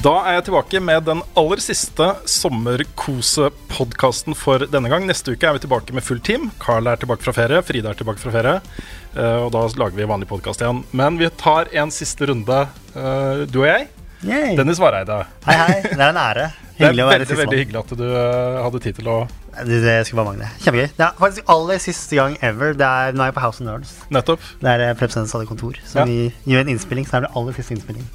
Da er jeg tilbake med den aller siste sommerkosepodkasten for denne gang. Neste uke er vi tilbake med fullt team. Carl er tilbake fra ferie, Frida er tilbake fra ferie. eh, og da lager vi vanlig podkast igjen. Men vi tar en siste runde, eh, du og jeg. Yay. Dennis Vareide. Hei, hei. Det er en ære. Hyggelig å være veldig, veldig hyggelig at du eh, hadde tid til å Det, det skulle bare mangle. Kjempegøy. Det er faktisk aller siste gang ever. Det er, nå er jeg på House of Nerds. Nettopp. Det er Prepsens hadde kontor. Så Ja. vi gjør en innspilling. Så er det aller siste innspilling.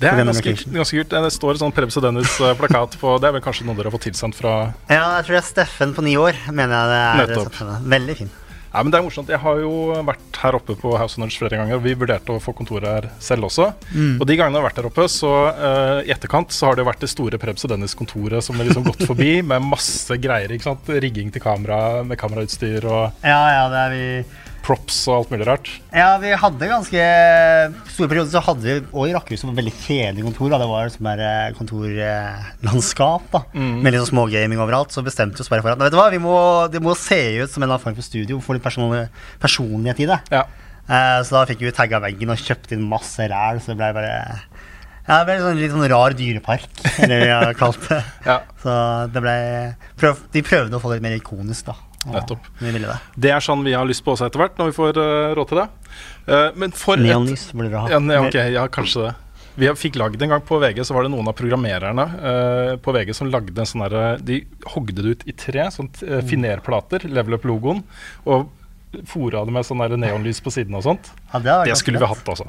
Det er ganske, ganske kult. Det står en sånn Prebz og Dennis-plakat på Det er vel kanskje noe dere har fått tilsendt fra Ja, jeg tror det er Steffen på ni år, mener jeg det er. Nettopp. Veldig fin. Ja, men det er morsomt. Jeg har jo vært her oppe på House of Nerds flere ganger. Vi vurderte å få kontoret her selv også. Og de gangene jeg har vært her oppe, så uh, i etterkant så har det jo vært det store Prebz og Dennis-kontoret som har liksom gått forbi med masse greier. ikke sant? Rigging til kamera med kamerautstyr og Ja, ja, det er vi props og alt mulig rart. Ja, vi hadde ganske store perioder så hadde vi og i Rakkerhuset et veldig kjedelig kontor. Da. Det var sånn der eh, kontorlandskap da. med litt sånn smågaming overalt. Så bestemte vi oss bare for at vet du hva, vi må, det må se ut som en form for studio. Få litt personlig, personlighet i det. Ja. Eh, så da fikk vi tagga veggen og kjøpt inn masse ræl. Så det ble bare ja, det ble sånn, litt sånn rar dyrepark, eller vi har kalt det. Ja. Så det ble prøv, De prøvde å få det litt mer ikonisk, da. Og Ja, Vi det. Det er sånn vi har lyst på også etter hvert, når vi får uh, råd til det. Uh, men for Neonlys burde dere ha. Ja, ne, okay, ja, kanskje det. Vi fikk lagd en gang på VG, så var det noen av programmererne uh, på VG som lagde en sånn derre De hogde det ut i tre, sånn finerplater, level up-logoen, og fora det med sånn neonlys på siden og sånt. Ja, det, Det skulle vi hatt, altså.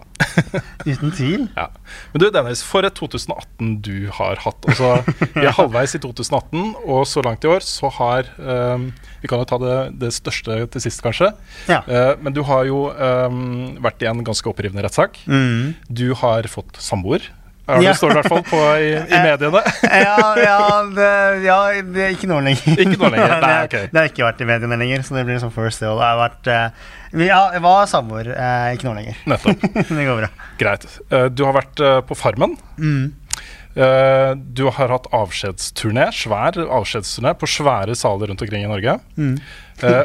Uten tvil. Ja. Men du Dennis, for et 2018 du har hatt. Altså, vi er halvveis i 2018, og så langt i år så har um, Vi kan jo ta det, det største til sist, kanskje. Ja. Uh, men du har jo um, vært i en ganske opprivende rettssak. Mm. Du har fått samboer. Er det står i hvert fall på i, i mediene. ja, ja, det, ja, det er ikke nå lenger. Ikke nå lenger, nei, ok. det har ikke vært i mediene lenger, så det blir liksom first deal. Det har vært eh, ja, Jeg var samboer, eh, ikke nå lenger. Nettopp. det går bra. Greit. Eh, du har vært på Farmen. Mm. Du har hatt avskjedsturné, svær avskjedsturné på svære saler rundt omkring i Norge. Mm.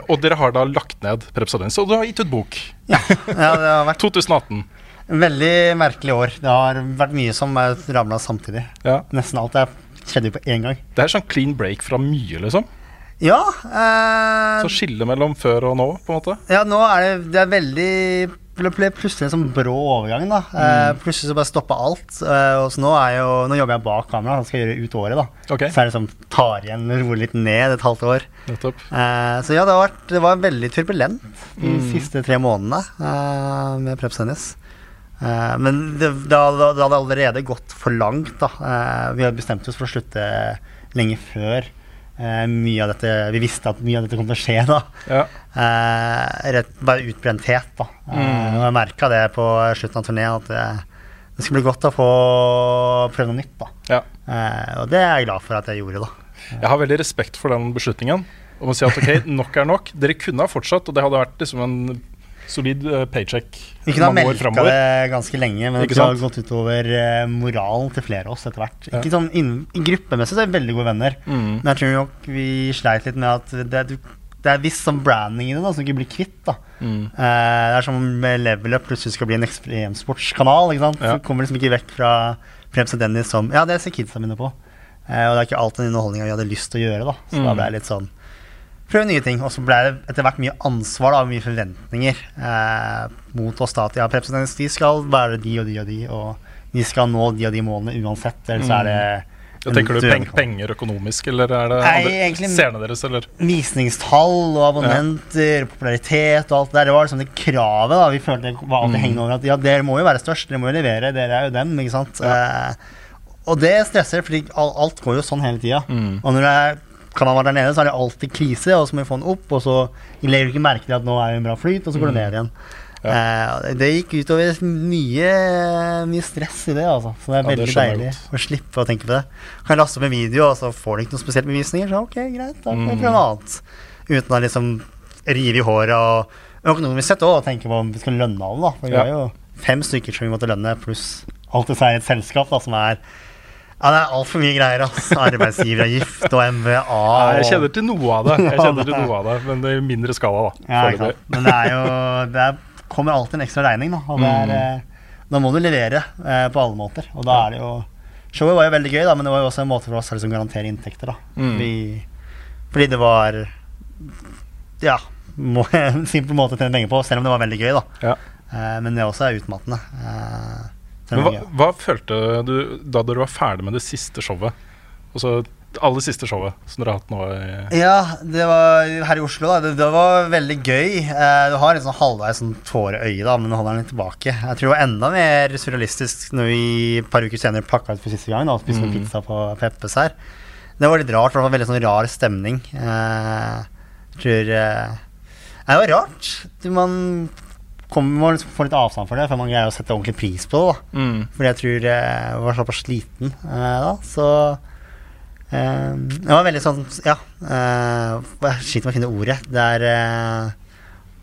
Og dere har da lagt ned Prepsodens, og du har gitt ut bok. Ja, ja, det har vært 2018. veldig merkelig år. Det har vært mye som ramla samtidig. Ja. Nesten alt er, skjedde på én gang. Det er sånn clean break fra mye, liksom. Ja, eh, Så skille mellom før og nå, på en måte. ja nå er det, det er veldig det ble plutselig en sånn brå overgang. da eh, Plutselig så bare stoppa alt. Eh, og så nå, er jo, nå jobber jeg bak kamera Så skal gjøre ut året. da Okay. Så er det sånn tar igjen, roer litt ned et halvt år. Nettopp. Eh, så ja, det, har vært, det var veldig turbulent de siste tre månedene med Prepsennis. Men det, det, hadde, det hadde allerede gått for langt. da Eh, Vi hadde bestemt oss for å slutte lenge før. Eh, mye av dette, vi visste at mye av dette kom til å skje. da Ja. Eh, rett, bare utbrenthet, da. Mm. jeg merka det på slutten av turneen, at det, det skulle bli godt å få prøve noe nytt. da ja. Eh, Og det er jeg glad for at jeg gjorde, da. Jeg har veldig respekt for den beslutningen. Om å si at ok, nok er nok. Dere kunne ha fortsatt, og det hadde vært liksom en solid eh, paycheck Vi kunne ha melka det ganske lenge, men det har gått utover eh, moralen til flere av oss etter hvert. Ikke sånn Gruppemessig så er vi veldig gode venner, Mm. men jeg tror nok vi sleit litt med at det, det er visst sånn branding i det da, som ikke blir kvitt. da Mm. Eh, Det er som med Level Up plutselig skal bli en ekstremsportskanal. Ikke sant? Ja. Kommer liksom ikke vekk fra Prems og Dennis som Ja, det ser kidsa mine på. Og det er ikke alt den underholdninga vi hadde lyst til å gjøre. da Så da Mm. ble jeg litt sånn Prøve nye ting. Og så ble det etter hvert mye ansvar og mye forventninger eh, mot oss. da At ja, Preps de skal være de og de og de, og de skal nå de og de målene uansett. Eller så er det Jeg tenker du peng, penger økonomisk, eller er det Nei, seerne deres, eller? Visningstall og abonnenter, popularitet og alt det der. Det var liksom det kravet da vi følte var alltid hengende over. At ja, dere må jo være størst, dere må jo levere, dere er jo dem. ikke sant? Eh, og det stresser, fordi alt går jo sånn hele tida. Og når det er kanalen være der nede, så er det alltid krise, og så må vi få den opp, og så legger du ikke merke til at nå er det en bra flyt, og så går det ned igjen. Eh, og det gikk utover mye, mye stress i det, altså. Så det er Ja, det veldig deilig å slippe å tenke på det. Kan jeg laste opp en video, og så får du ikke noe spesielt bevisninger, visninger. Så ok, greit, da kan jeg prøve noe annet. Uten å liksom rive i håret og økonomisk sett òg tenke på om vi skal lønne alle, da. For vi Ja. har jo fem stykker som vi måtte lønne, pluss alt det er et selskap da, som er ja, det er altfor mye greier. ass. Arbeidsgiveravgift og MVA. Og... jeg kjenner til noe av det, Jeg kjenner til noe av det, men det er i mindre skala, da. ja, Men det er jo Det er, kommer alltid en ekstra regning, da. Og det er, mm. da må du levere eh, på alle måter. Og da er det jo Showet var jo veldig gøy, da, men det var jo også en måte for oss å liksom garantere inntekter. da fordi, fordi det var Ja, må, en simpel måte å tjene penger på, selv om det var veldig gøy, da. Ja. Eh, men det også er utmattende. Eh, hva, hva følte du da dere var ferdig med det siste showet? Altså aller siste showet som dere har hatt nå? I, Ja, det var her i Oslo, da. Det, det var veldig gøy. Eh, du har en sånn halvveis sånn tåre i da, men du holder den litt tilbake. Jeg tror det var enda mer surrealistisk når vi et par uker senere pakka ut for siste gang da, og spiste pizza på Peppes her. Det var litt rart, det var veldig sånn rar stemning. Eh, jeg tror eh, det var rart. Du, man kommer, må liksom få litt avstand for det før man greier å sette ordentlig pris på det. da mm. fordi jeg tror jeg var såpass sliten eh, da, så eh, Det var veldig sånn Ja. Eh, jeg sliter med å finne ordet. Det er eh,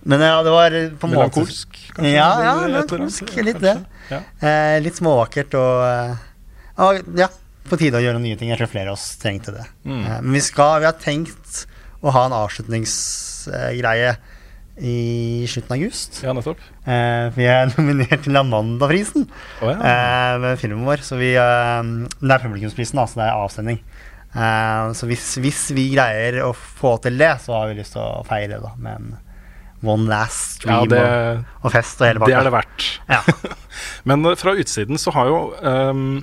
Men ja, det var på en måte Melankolsk, kanskje? Ja, ja, melankolsk. Litt det. Ja. Eh, litt småvakkert og eh, og, Ja, på tide å gjøre nye ting. Jeg tror flere av oss trengte det. Mm. Eh, men vi skal Vi har tenkt å ha en avslutningsgreie i slutten av august. ja, nettopp. Eh, vi er nominert til Amandaprisen oh, ja. eh, med filmen vår. Så vi, eh, det er publikumsprisen, da, så det er avstemning. Eh, så hvis, hvis vi greier å få til det, så har vi lyst til å feire det da, med en one last ja, stream det, og, og fest og hele det er det verdt. Ja. Men eh, fra utsiden så har jo um,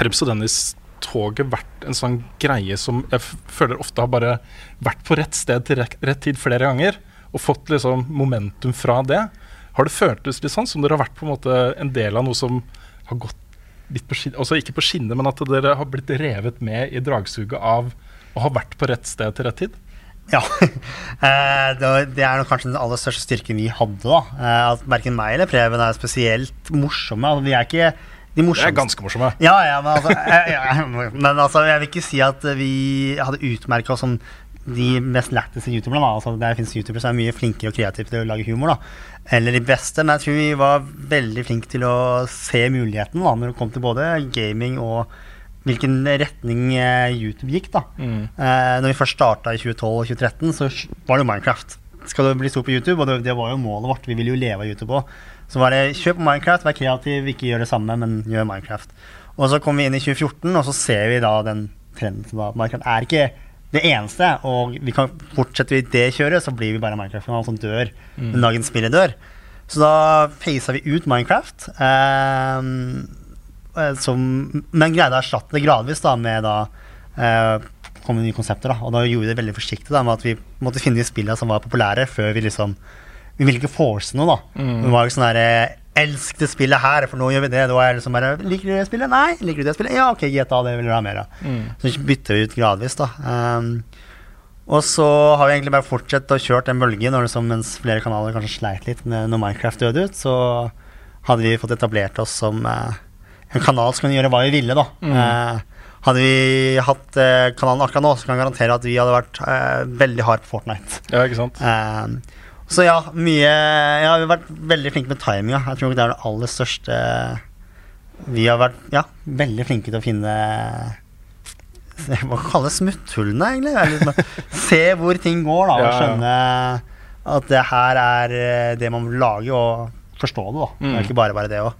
Prebz og Dennis-toget vært en sånn greie som jeg føler ofte har bare vært på rett sted til rett tid flere ganger, og fått liksom momentum fra det. Har det føltes litt sånn som dere har vært på en måte en del av noe som har gått litt på skinner, altså ikke på skinner, men at dere har blitt revet med i dragsuget av å ha vært på rett sted til rett tid? Ja. Eh, det, er kanskje den aller største styrken vi hadde. da Eh, At Verken meg eller Preben er spesielt morsomme. Altså, vi er ikke de Det morsomste. er ganske morsomme. Ja, ja, men altså, eh, ja, men altså Jeg vil ikke si at vi hadde utmerka oss som de mest lætteste youtuberne. Altså, det fins youtubere som er mye flinkere og kreative til å lage humor. Da. Eller de beste. Men jeg tror vi var veldig flinke til å se muligheten da, når det kom til både gaming og hvilken retning eh, YouTube gikk. da Mm. eh, Når vi først starta i 2012 og 2013, så var det jo Minecraft. Skal du bli stor på YouTube, og det, det var jo målet vårt, vi ville jo leve av YouTube òg, så var det kjøp Minecraft, vær kreativ, ikke gjør det samme, men gjør Minecraft. Og så kom vi inn i 2014, og så ser vi da den trenden som da Minecraft er ikke det eneste, og vi kan fortsette vi det kjøret, så blir vi bare Minecraft-kanal som dør den dagen spillet dør. Så da facer vi ut Minecraft. ehm, eh, som, men greide å erstatte det gradvis da med da eh, kom nye konsepter. da Og da gjorde vi det veldig forsiktig da med at vi måtte finne de spillene som var populære, før vi liksom Vi ville ikke force noe, da. Det var jo sånn derre Elsk det spillet her, for nå gjør vi det. Da er det liksom bare Liker du det spillet? Nei. Liker du det spillet? Ja, ok, GTA, det vil du ha mer av. Så bytter vi ut gradvis, da. Um, og så har vi egentlig bare fortsatt å kjøre den bølgen, og liksom, mens flere kanaler kanskje sleit litt med når Minecraft døde ut, så hadde vi fått etablert oss som eh, en kanal som kunne gjøre hva vi ville, da. Eh, hadde vi hatt eh, kanalen akkurat nå, så kan jeg garantere at vi hadde vært eh, veldig hard på Fortnite. Ja, ikke sant? Eh, så ja, mye Ja, vi har vært veldig flinke med timinga. Jeg tror det er det aller største Vi har vært ja, veldig flinke til å finne Hva kalles det smutthullene, egentlig? Eller liksom, se hvor ting går, da, og skjønne at det her er eh, det man vil lage, og forstå det, da. Det Mm. er ikke bare bare det òg.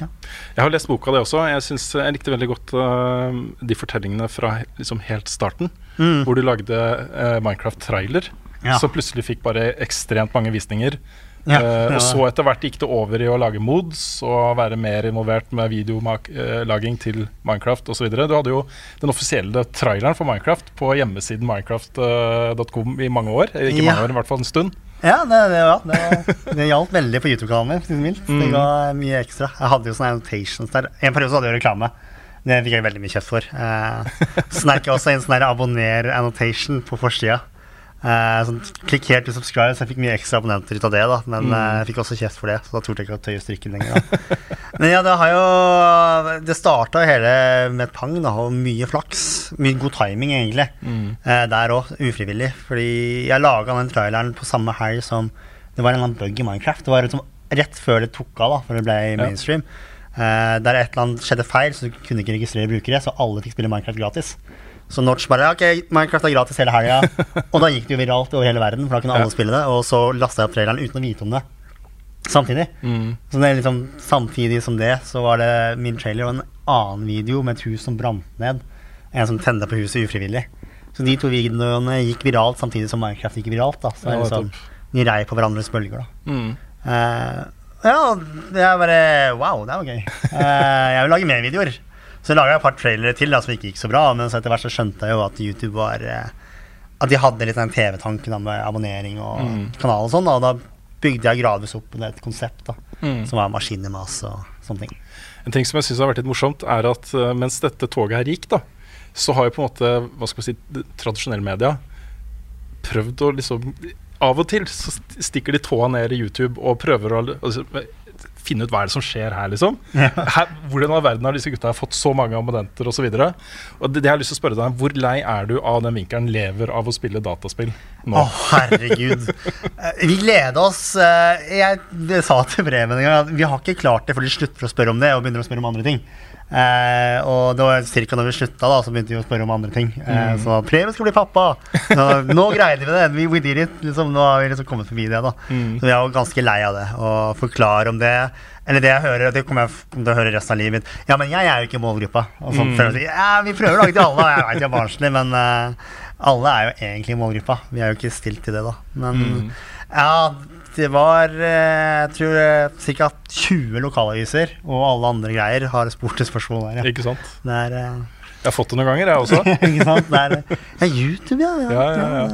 ja. Jeg har lest boka di også. Jeg, synes, jeg likte veldig godt uh, de fortellingene fra liksom helt starten. Hvor du lagde uh, Minecraft-trailer, Ja. så plutselig fikk bare ekstremt mange visninger. Ja, uh, og så etter hvert gikk det over i å lage mods og være mer involvert med videolaging til Minecraft osv. Du hadde jo den offisielle traileren for Minecraft på hjemmesiden minecraft.com i mange år. Eh, Ikke mange år, i hvert fall en stund. Ja, det, det, ja, det, det gjaldt veldig på YouTube-kanalen min. det. Mm. ga mye ekstra. Jeg hadde jo sånne annotations der. En periode så hadde jeg reklame. Det fikk jeg veldig mye kjeft for. Eh, jeg også en sånn der abonner-annotation på forsida. Eh, sånn, klikk her til subscribe, så jeg fikk mye ekstra abonnenter ut av det. da Men Mm. eh, jeg fikk også kjeft for det, så da torde jeg ikke å tøye strikken lenger. Da. Men ja, det har jo Det starta hele med pang, da, og mye flaks. Mye god timing, egentlig. Eh, der òg, ufrivillig. Fordi jeg laga den traileren på samme helg som Det var en eller annen bug i Minecraft. Det var liksom rett før det tok av, da, før det ble mainstream. Eh, der et eller annet skjedde feil, så du kunne ikke registrere brukere, så alle fikk spille Minecraft gratis. Så Notch bare Ok, Minecraft er gratis hele helga. og da gikk det jo viralt over hele verden, for da kunne alle Ja. spille det. Og så lasta jeg opp traileren uten å vite om det. Samtidig. Så det er liksom Samtidig som det, så var det min trailer og en annen video med et hus som brant ned. En som tente på huset ufrivillig. Så de to videoene gikk viralt samtidig som Minecraft gikk viralt. da Så det er liksom. De rei på hverandres bølger, da. Mm. uh, ja, det er bare Wow, det er jo gøy. Uh, jeg vil lage mer videoer. Så laga jeg et par trailere til da, som ikke gikk så bra, men så etter hvert så skjønte jeg jo at YouTube var eh, At de hadde litt den TV-tanken med abonnering og kanal og sånn. Og da bygde jeg gradvis opp et konsept da, som var maskinmas og sånne ting. En ting som jeg syns har vært litt morsomt, er at eh, mens dette toget her gikk, da, så har jo på en måte hva skal man si, tradisjonelle media prøvd å liksom Av og til så stikker de tåa ned i YouTube og prøver å altså, finne ut hva er det som skjer her, liksom. Her, hvordan all verden har disse gutta fått så mange abonnenter osv.? Det, det jeg lyst til å spørre deg, hvor lei er du av den vinkelen lever av å spille dataspill nå? Å, herregud. Eh, vi gleder oss. eh, jeg sa til Bremen en gang at vi har ikke klart det, for de slutter å spørre om det og begynner å spørre om andre ting. Eh, og det var ca. når vi slutta, da, så begynte vi å spørre om andre ting. Eh, Så Preben skal bli pappa! Nå, nå greide vi det! We, we did it! Liksom, nå har vi liksom kommet forbi det. da Så vi er jo ganske lei av det. Og forklare om det. Eller det jeg hører, det kommer jeg til å høre resten av livet mitt. Ja, men jeg er jo ikke målgruppa. Og så prøver jeg å si, ja, vi prøver å lage til alle. Jeg vet jeg er barnslig, men eh, alle er jo egentlig målgruppa. Vi er jo ikke stilt til det, da. Men ja, det var eh, Jeg tror ca. 20 lokalaviser og alle andre greier har spurt det spørsmålet der. Ja. Ikke sant? Der, er eh, Jeg har fått det noen ganger, jeg også. ikke sant? Det er, YouTube, ja. Ja, ja,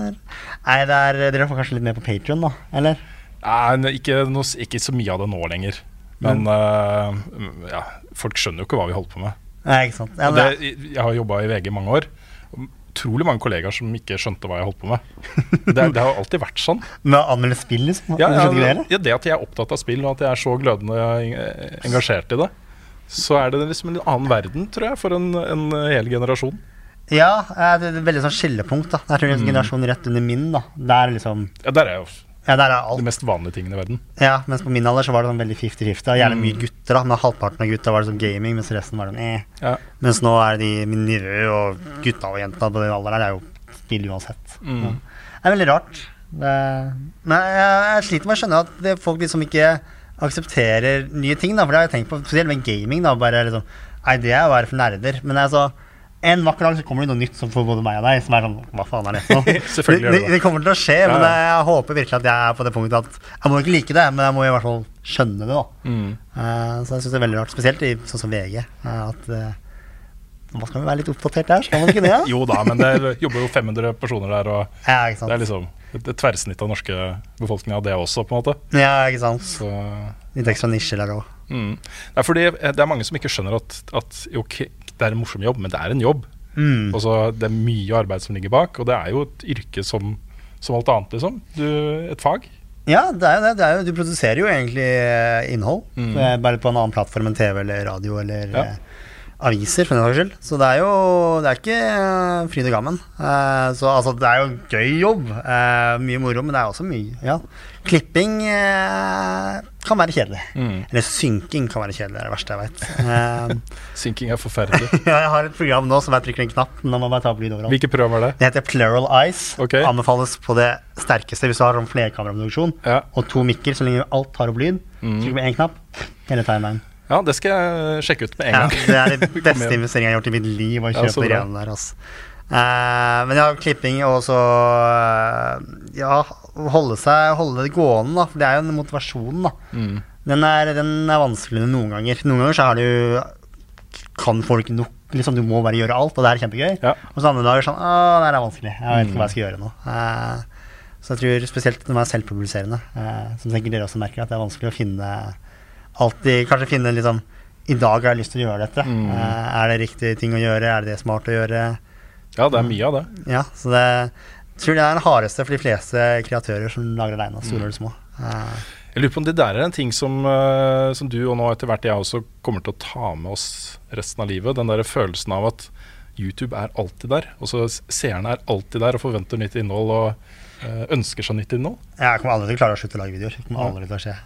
Nei, det er, dere får kanskje litt mer på Patrion, da? Eller? Nei, ikke, noe, ikke så mye av det nå lenger. Men eh, ja, folk skjønner jo ikke hva vi holder på med. Nei, ikke sant. Men det, jeg har jobba i VG i mange år. Utrolig mange kollegaer som ikke skjønte hva jeg holdt på med. Det, det har jo alltid vært sånn. med å anmelde spill, liksom? Ja, ja, ja, det at jeg er opptatt av spill, og at jeg er så glødende engasjert i det, så er det liksom en annen verden, tror jeg, for en, en hel generasjon. Ja, eh, det er et veldig sånn skillepunkt. da det er Mm. en generasjon rett under min. da Der liksom Ja, Der er jo Ja, der er de alt. mest vanlige tingene i verden. Ja, Mens på min alder så var det sånn veldig 50-50. Gjerne Mm. mye gutter. da Men halvparten av gutta var det sånn gaming, mens resten var sånn eh. Ja. Mens nå er de min nivå og gutta og jenta på den alderen der, det er jo spill uansett. Mm. Ja. Det er veldig rart. Det, men jeg, jeg sliter med å skjønne at det, folk liksom ikke aksepterer nye ting, da. For det har jeg tenkt på, spesielt med gaming, da. Bare liksom Nei, det er jo bare for nerder. Men altså en vakker dag så kommer det noe nytt som får både meg og deg, som er sånn Hva faen er det for noe? Det, det kommer til å skje, men jeg håper virkelig at jeg er på det punktet at jeg må ikke like det, men jeg må i hvert fall skjønne det, da. Mm. uh, så jeg syns det er veldig rart, spesielt i sånn som VG, uh, at uh, man skal jo være litt oppdatert der, skal man ikke det? Ja, Jo da, men det jobber jo 500 personer der, og ja det er liksom et, tverrsnitt av norske befolkninga, det også, på en måte. Ja, ikke sant. Så Litt ekstra nisje der òg. Mm. Det er fordi eh, det er mange som ikke skjønner at, at jo, ok, det er en morsom jobb, men det er en jobb. Mm. Og så Det er mye arbeid som ligger bak, og det er jo et yrke som, som alt annet, liksom. Du, et fag. Ja, det er jo det. det er jo, du produserer jo egentlig eh, innhold, Mm. eh, bare på en annen plattform enn TV eller radio eller Ja. Aviser, for den saks skyld. Så det er jo det er ikke eh, fryd og gammen. Eh, så altså, det er jo en gøy jobb. eh, mye moro, men det er også mye Ja. Klipping kan være kjedelig. Mm. Eller synking kan være kjedelig, det er det verste jeg veit. Synking er forferdelig. ja, jeg har et program nå som jeg trykker en knapp. Nå må bare ta opp lyd overalt. Hvilke program er det? Det heter Plural Eyes. Okay. Anbefales på det sterkeste hvis du har sånn flerkameraproduksjon Ja. og to mikker så lenge alt tar opp lyd. Mm. Trykker på én knapp, hele timeline. Ja, det skal jeg sjekke ut med en Ja, gang. det er det beste investeringen jeg har gjort i mitt liv. Å kjøpe ja, de der, altså. Uh, men ja, klipping og så uh, Ja, holde seg Holde det gående, da. For det er jo en motivasjon, da. Mm. Den, er, den er vanskeligere noen ganger. Noen ganger så er du Kan folk nok Liksom Du må bare gjøre alt, og det er kjempegøy. Ja. Og så andre dager sånn Å, det her er vanskelig. Jeg vet ikke hva jeg skal gjøre nå. Uh, så jeg tror spesielt når man er selvpubliserende, som sikkert dere også merker, at det er vanskelig å finne Alltid Kanskje finne liksom I dag har jeg lyst til å gjøre dette. Mm. Eh, er det riktig ting å gjøre? Er det det smart å gjøre? Ja, det er mye av det. Ja, så det tror jeg er den hardeste for de fleste kreatører som lager aleine, store eller små. Eh, Jeg lurer på om det der er en ting som, eh, som du og nå etter hvert jeg også kommer til å ta med oss resten av livet. Den der følelsen av at YouTube er alltid der. Og så seerne er alltid der og forventer nytt innhold og ønsker seg nytt innhold. Jeg kommer aldri til å klare å slutte å lage videoer. Det kommer aldri til å skje.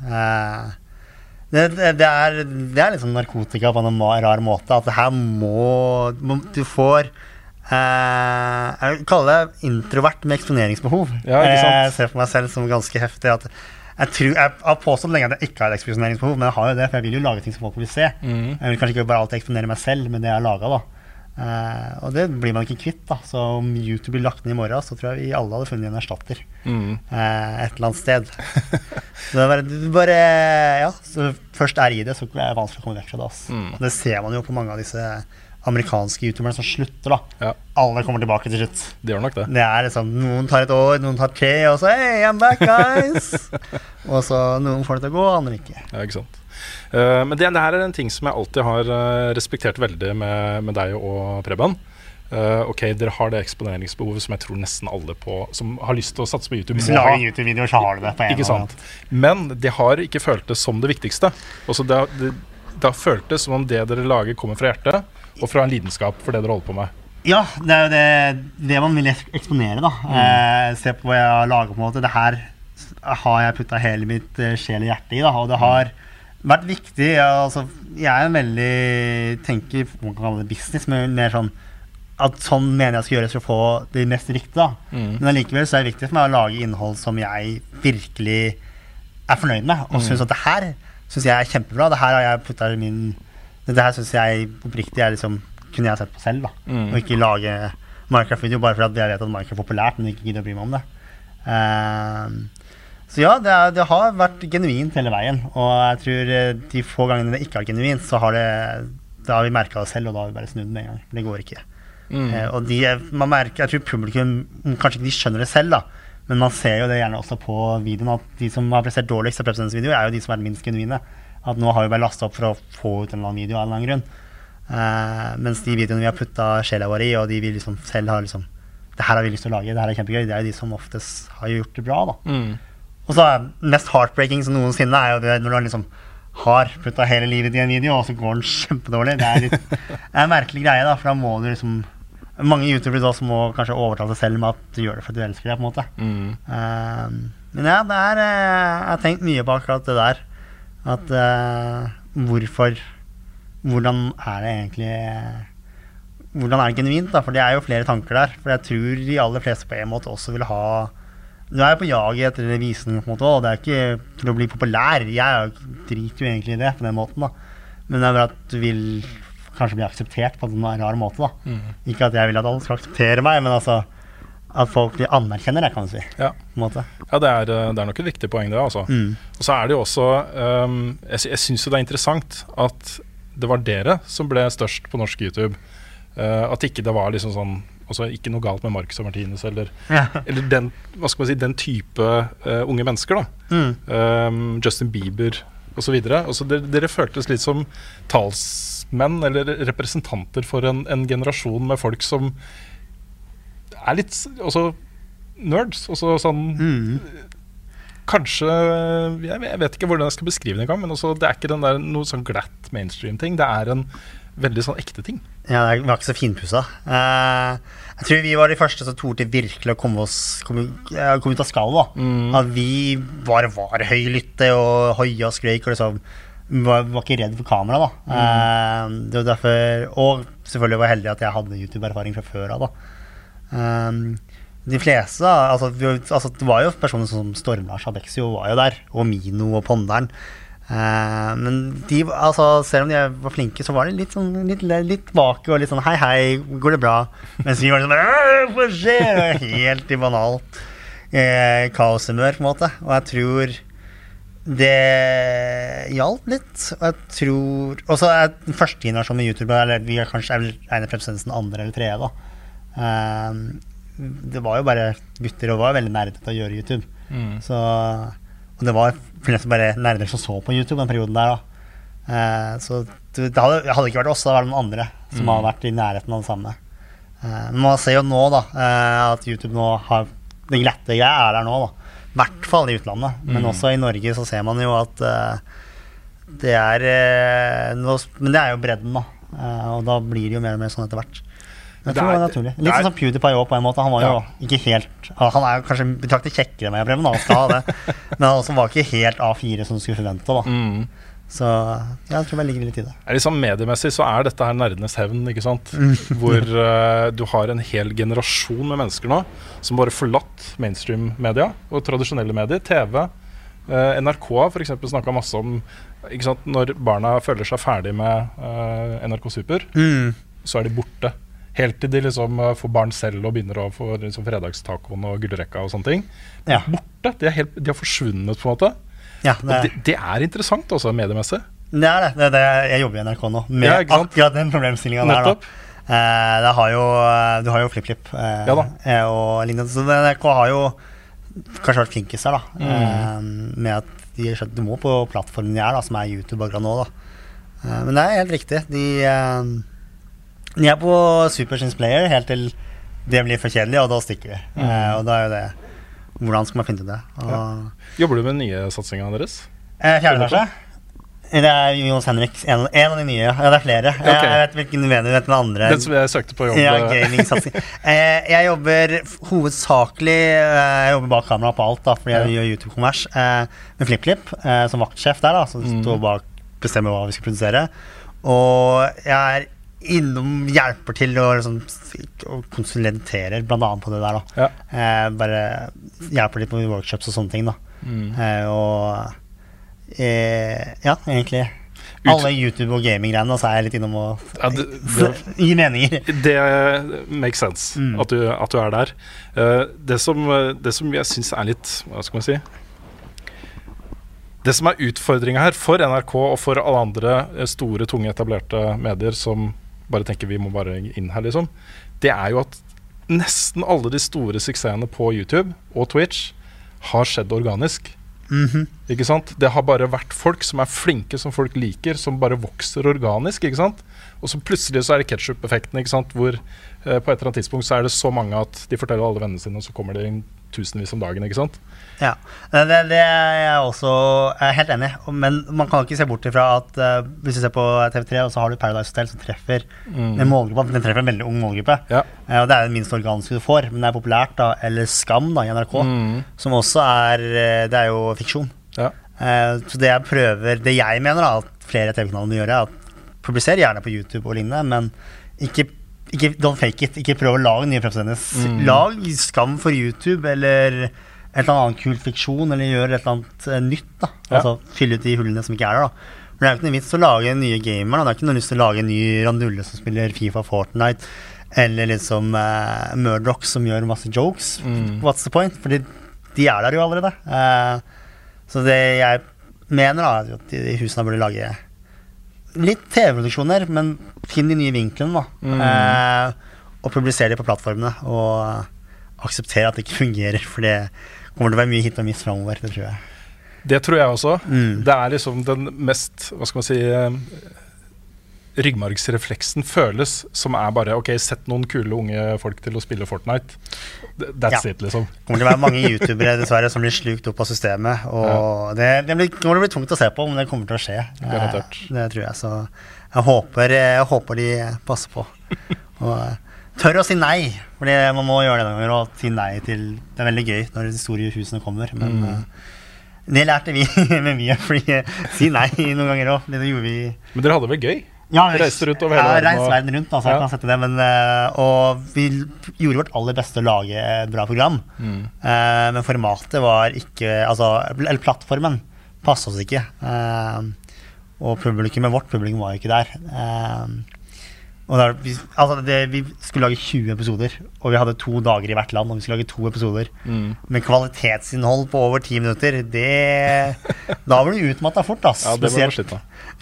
Eh, det, det, er, det er liksom narkotika på en rar måte. At det her må, Du får eh, Jeg vil kalle det introvert med eksponeringsbehov. Ja? Jeg ser på meg selv som ganske heftig. At jeg, tror, jeg har påstått lenge at jeg ikke har eksponeringsbehov, men jeg har jo det. For jeg vil jo lage ting som folk vil se. Mm. Jeg vil kanskje ikke bare alltid eksponere meg selv med det jeg har laga, da. Eh, og det blir man ikke kvitt. da Så om YouTube blir lagt ned i morgen, så tror jeg vi alle hadde funnet en erstatter Mm. eh, et eller annet sted. så det bare, bare Ja, så først er i det, så er det vanskelig å komme vekk fra det. Altså. Mm. Det ser man jo på mange av disse amerikanske youtuberne som slutter. da Ja, Alle kommer tilbake til slutt. det gjør nok det. Det er liksom, Noen tar et år, noen tar tre, og så Hey, I'm back, guys! og så noen får det til å gå, andre ikke. Ja, ikke sant. Eh, men det, det her er en ting som jeg alltid har eh, respektert veldig med, med deg og Preben. Uh, ok, dere har det eksponeringsbehovet som jeg tror nesten alle på som har lyst til å satse på YouTube, Hvis du lager YouTube-videoer, så har du det på en Ikke sant. Men det har ikke føltes som det viktigste. Også det, det, det har føltes som om det dere lager, kommer fra hjertet, og fra en lidenskap for det dere holder på med. Ja, det er jo det, det man vil eksponere, da. Eh, se på hva jeg har laga, på en måte. Det her har jeg putta hele mitt sjel og hjerte i, da. Og det har vært viktig. ja, Altså, jeg er en veldig tenker Man kan kalle det business, men mer sånn at sånn mener jeg skal gjøres for å få det mest riktige. da. Men allikevel så er det viktig for meg å lage innhold som jeg virkelig er fornøyd med, og syns at det her synes jeg er kjempebra. Det her har jeg putta min Det her syns jeg oppriktig er liksom kunne jeg sett på selv, da. Og ikke lage Minecraft-video bare fordi jeg vet at Minecraft er populært, men ikke gidder å bry meg om det. Ehm, så ja, det, er, det har vært genuint hele veien. Og jeg tror eh, de få gangene det ikke har vært genuint, så har det da har vi merka det selv, og da har vi bare snudd med en gang. Det går ikke. Eh, og de, man merker, jeg tror publikum mm, Kanskje ikke de skjønner det selv, da. Men man ser jo det gjerne også på videoen at de som har prestert dårligst av Prepsens video, er jo de som er minst genuine. At nå har vi bare lasta opp for å få ut en eller annen video av en eller annen grunn. Eh, mens de videoene vi har putta sjela vår i, og de vi liksom selv har liksom Det her har vi lyst til å lage, det her er kjempegøy. Det er jo de som oftest har gjort det bra, da. Og så mest heartbreaking som noensinne er jo det når du liksom har putta hele livet i en video, og så går den kjempedårlig. Det er, litt, det er en merkelig greie, da, for da må du liksom Mange youtubere også må kanskje overtale seg selv med at du gjør det fordi du elsker det, på en måte. Eh, men ja, det er eh, Jeg har tenkt mye på akkurat det der. At uh, hvorfor Hvordan er det egentlig Hvordan er det genuint, da? For det er jo flere tanker der. For jeg tror de aller fleste på en måte også vil ha Du er jeg på jaget etter revisen på en måte, og det er ikke for å bli populær. Jeg er driter jo egentlig i det på den måten, da. Men det er bare at du vil kanskje bli akseptert på en rar måte, da. Ikke at jeg vil at alle skal akseptere meg, men altså at folk anerkjenner det, kan du si. Ja. Ja, det er, eh, det er nok et viktig poeng, det. altså. Og så er det jo også um, Jeg, jeg syns jo det er interessant at det var dere som ble størst på norsk YouTube. Uh, at ikke det var liksom sånn altså Ikke noe galt med Marcus og Martinez eller, Ja. eller den, hva skal man si, den type uh, unge mennesker. da Mm. um, Justin Bieber osv. Altså, dere, dere føltes litt som talsmenn eller representanter for en, en generasjon med folk som er litt også nerds. Også sånn Kanskje jeg, jeg vet ikke hvordan jeg skal beskrive det engang, men også, det er ikke den der noe sånn glatt mainstream-ting. Det er en veldig sånn ekte ting. Ja, det var ikke så finpussa. Uh, jeg tror vi var de første som torde virkelig å komme, oss, komme, eh, komme ut av skallet. Mm. At vi bare var høylytte og hoia og skrøyk og liksom var, var ikke redd for kamera. da. Eh, det var derfor, og selvfølgelig var jeg heldig at jeg hadde YouTube-erfaring fra før av. da. Eh, de fleste, altså, vi, altså Det var jo personer som Storm-Lars Abeksio var jo der, og Mino og Ponderen. Eh, men de, altså, selv om de var flinke, så var de litt, sånn, litt, litt vake og litt sånn Hei, hei, går det bra? Mens vi var sånn Hva skjer? Helt i banalt eh, kaoshumør, på en måte. Og jeg tror det hjalp litt. Og jeg tror Og så er første generasjon med YouTube Eller vi er kanskje Einar Prepsensen andre eller tredje, da. Eh, det var jo bare gutter og var veldig nerdete til å gjøre YouTube. Mm. Så, og det var flest bare nerder som så på YouTube den perioden der. Eh, så det, hadde, hadde ikke vært oss, det hadde vært noen andre som hadde vært i nærheten av det samme. Eh, men man ser jo nå da eh, at YouTube nå har Det glatte greia er der nå, da. I hvert fall i utlandet. Men også i Norge så ser man jo at eh, det er eh, nå, Men det er jo bredden, da. Eh, og da blir det jo mer og mer sånn etter hvert. Jeg tror det er- var naturlig. Litt sånn som PewDiePie òg, på en måte. Han var jo Ja. ikke helt Han er kanskje betraktet kjekkere enn meg, Preben, han skal ha det. Men han også var ikke helt A4 som du skulle forvente. da Mm. Så jeg tror jeg ligger litt i det. Liksom Mediemessig så er dette her nerdenes hevn, ikke sant? Mm. Hvor uh, du har en hel generasjon med mennesker nå som bare forlatt mainstream-media og tradisjonelle medier. TV. Uh, NRK har f.eks. snakka masse om ikke sant? Når barna føler seg ferdig med uh, NRK Super, så er de borte. Helt til de liksom eh, får barn selv og begynner å få liksom, fredagstacoen og gullrekka og sånne ting. Ja. Borte. De, er helt, de har forsvunnet, på en måte. Ja, det, det, det er interessant, også, mediemessig. det er det. det, er. Jeg jobber i NRK nå med Ja, akkurat den problemstillinga der. Da. Eh, det har jo, du har jo FlippKlipp eh, Ja eh, og lignende. Så NRK har jo kanskje vært flinkest her, da Mm. eh, med at de skjønt du må på plattformen de er, da, som er YouTube akkurat nå. da eh, Men det er helt riktig. De, de er på Supersins Player helt til det blir for kjedelig, og da stikker vi. Mm. Eh, og da er jo det Hvordan skal man finne ut det? Og, Jobber du med nye satsingene deres? Eh, Fjerde etasje? Det er Johs Henrik, en, en av de nye. Ja, det er flere. Jeg, jeg vet hvilken du du vet den andre. Den som jeg søkte på jobb ja, eh, gamingsatsing. eh, jeg jobber hovedsakelig eh, Jeg jobber bak kamera på alt, da, fordi jeg gjør YouTube-konvers. Eh, med FlippKlipp eh, som vaktsjef der, da, som Mm. står bak bestemmer hva vi skal produsere. Og jeg er innom hjelper til å liksom, og konsulenterer annet på det der. da Ja. eh, Bare hjelper litt på workshops og sånne ting. da Mm. Eh, og eh, ja, egentlig. Ut- Alle YouTube- og gaming-greiene, så er jeg litt innom og Ja, det- det- gi meninger. Det makes sense Mm. at, du, at du er der. Uh, det, som, det som jeg syns er litt Hva skal man si? Det som er utfordringa her for NRK og for alle andre store, tunge, etablerte medier som bare tenker vi må bare inn her, liksom, det er jo at nesten alle de store suksessene på YouTube og Twitch har skjedd organisk. Mhm. Ikke sant? Det har bare vært folk som er flinke, som folk liker, som bare vokser organisk. ikke sant? Og så plutselig så er det ketsjup-effekten, ikke sant? hvor eh, på et eller annet tidspunkt så er det så mange at de forteller alle vennene sine, og så kommer det inn tusenvis om dagen. ikke sant? Ja, det, det, det er jeg også jeg er helt enig i. Men man kan ikke se bort ifra at uh, hvis du ser på TV3, og så har du Paradise Hotel som treffer en målgruppe. Den treffer en veldig ung målgruppe. Ja. Uh, og det er det minst organiske du får, men det er populært. da Eller Skam da i NRK, som også er eh, Det er jo fiksjon. Ja. Uh, så det jeg prøver Det jeg mener da at flere TV-kanaler må gjøre, er at publiser gjerne på YouTube og lignende, men ikke, ikke don't fake it. Ikke prøv å lage nye prøvesendes. Lag Skam for YouTube, eller et eller annet kult fiksjon, eller gjør et eller annet eh, nytt. da Ja. Altså Fylle ut de hullene som ikke er der. da Men Det er jo ikke noe vits å lage nye gamer. Da. Det er ikke noe lyst til å lage en ny Randulle som spiller Fifa Fortnite, eller liksom uh, Murdoch som gjør masse jokes. What's the point? Fordi de er der jo allerede. Uh, så det jeg mener, da, at de, husene burde lage litt TV-produksjoner, men finn de nye vinklene, da. Eh, og publiser de på plattformene. Og akseptere at det ikke fungerer, for det kommer til å være mye hit og miss framover. Det tror jeg. Det tror jeg også. Mm. Det er liksom den mest Hva skal man si eh, Ryggmargsrefleksen føles som er bare OK, sett noen kule unge folk til å spille Fortnite. That's Ja. it, liksom. Det kommer til å være mange youtubere dessverre som blir slukt opp av systemet. Og det, det blir, kommer blir bli tungt å se på, men det kommer til å skje. Garantert. Eh, Det tror jeg. Så jeg håper, jeg håper de passer på. Og eh, tør å si nei, for man må gjøre det noen ganger. Og si nei til Det er veldig gøy når de store husene kommer, men Mm. eh, det lærte vi med mye. Fordi eh, si nei noen ganger òg. Det gjorde vi Men dere hadde det vel gøy? ja, Reiste rundt over hele ja, verden og- verden rundt, altså, jeg Ja. kan sette det, men, eh, og vi gjorde vårt aller beste å lage et bra program. Mm. Men formatet var ikke Altså, eller plattformen passa oss ikke. Og publikummet, vårt publikum var jo ikke der. Og der, vi, altså det, vi skulle lage 20 episoder, og vi hadde to dager i hvert land. Og vi skulle lage to episoder Mm. med kvalitetsinnhold på over ti minutter. Det, da blir du utmatta fort. Ass. Ja, Spesielt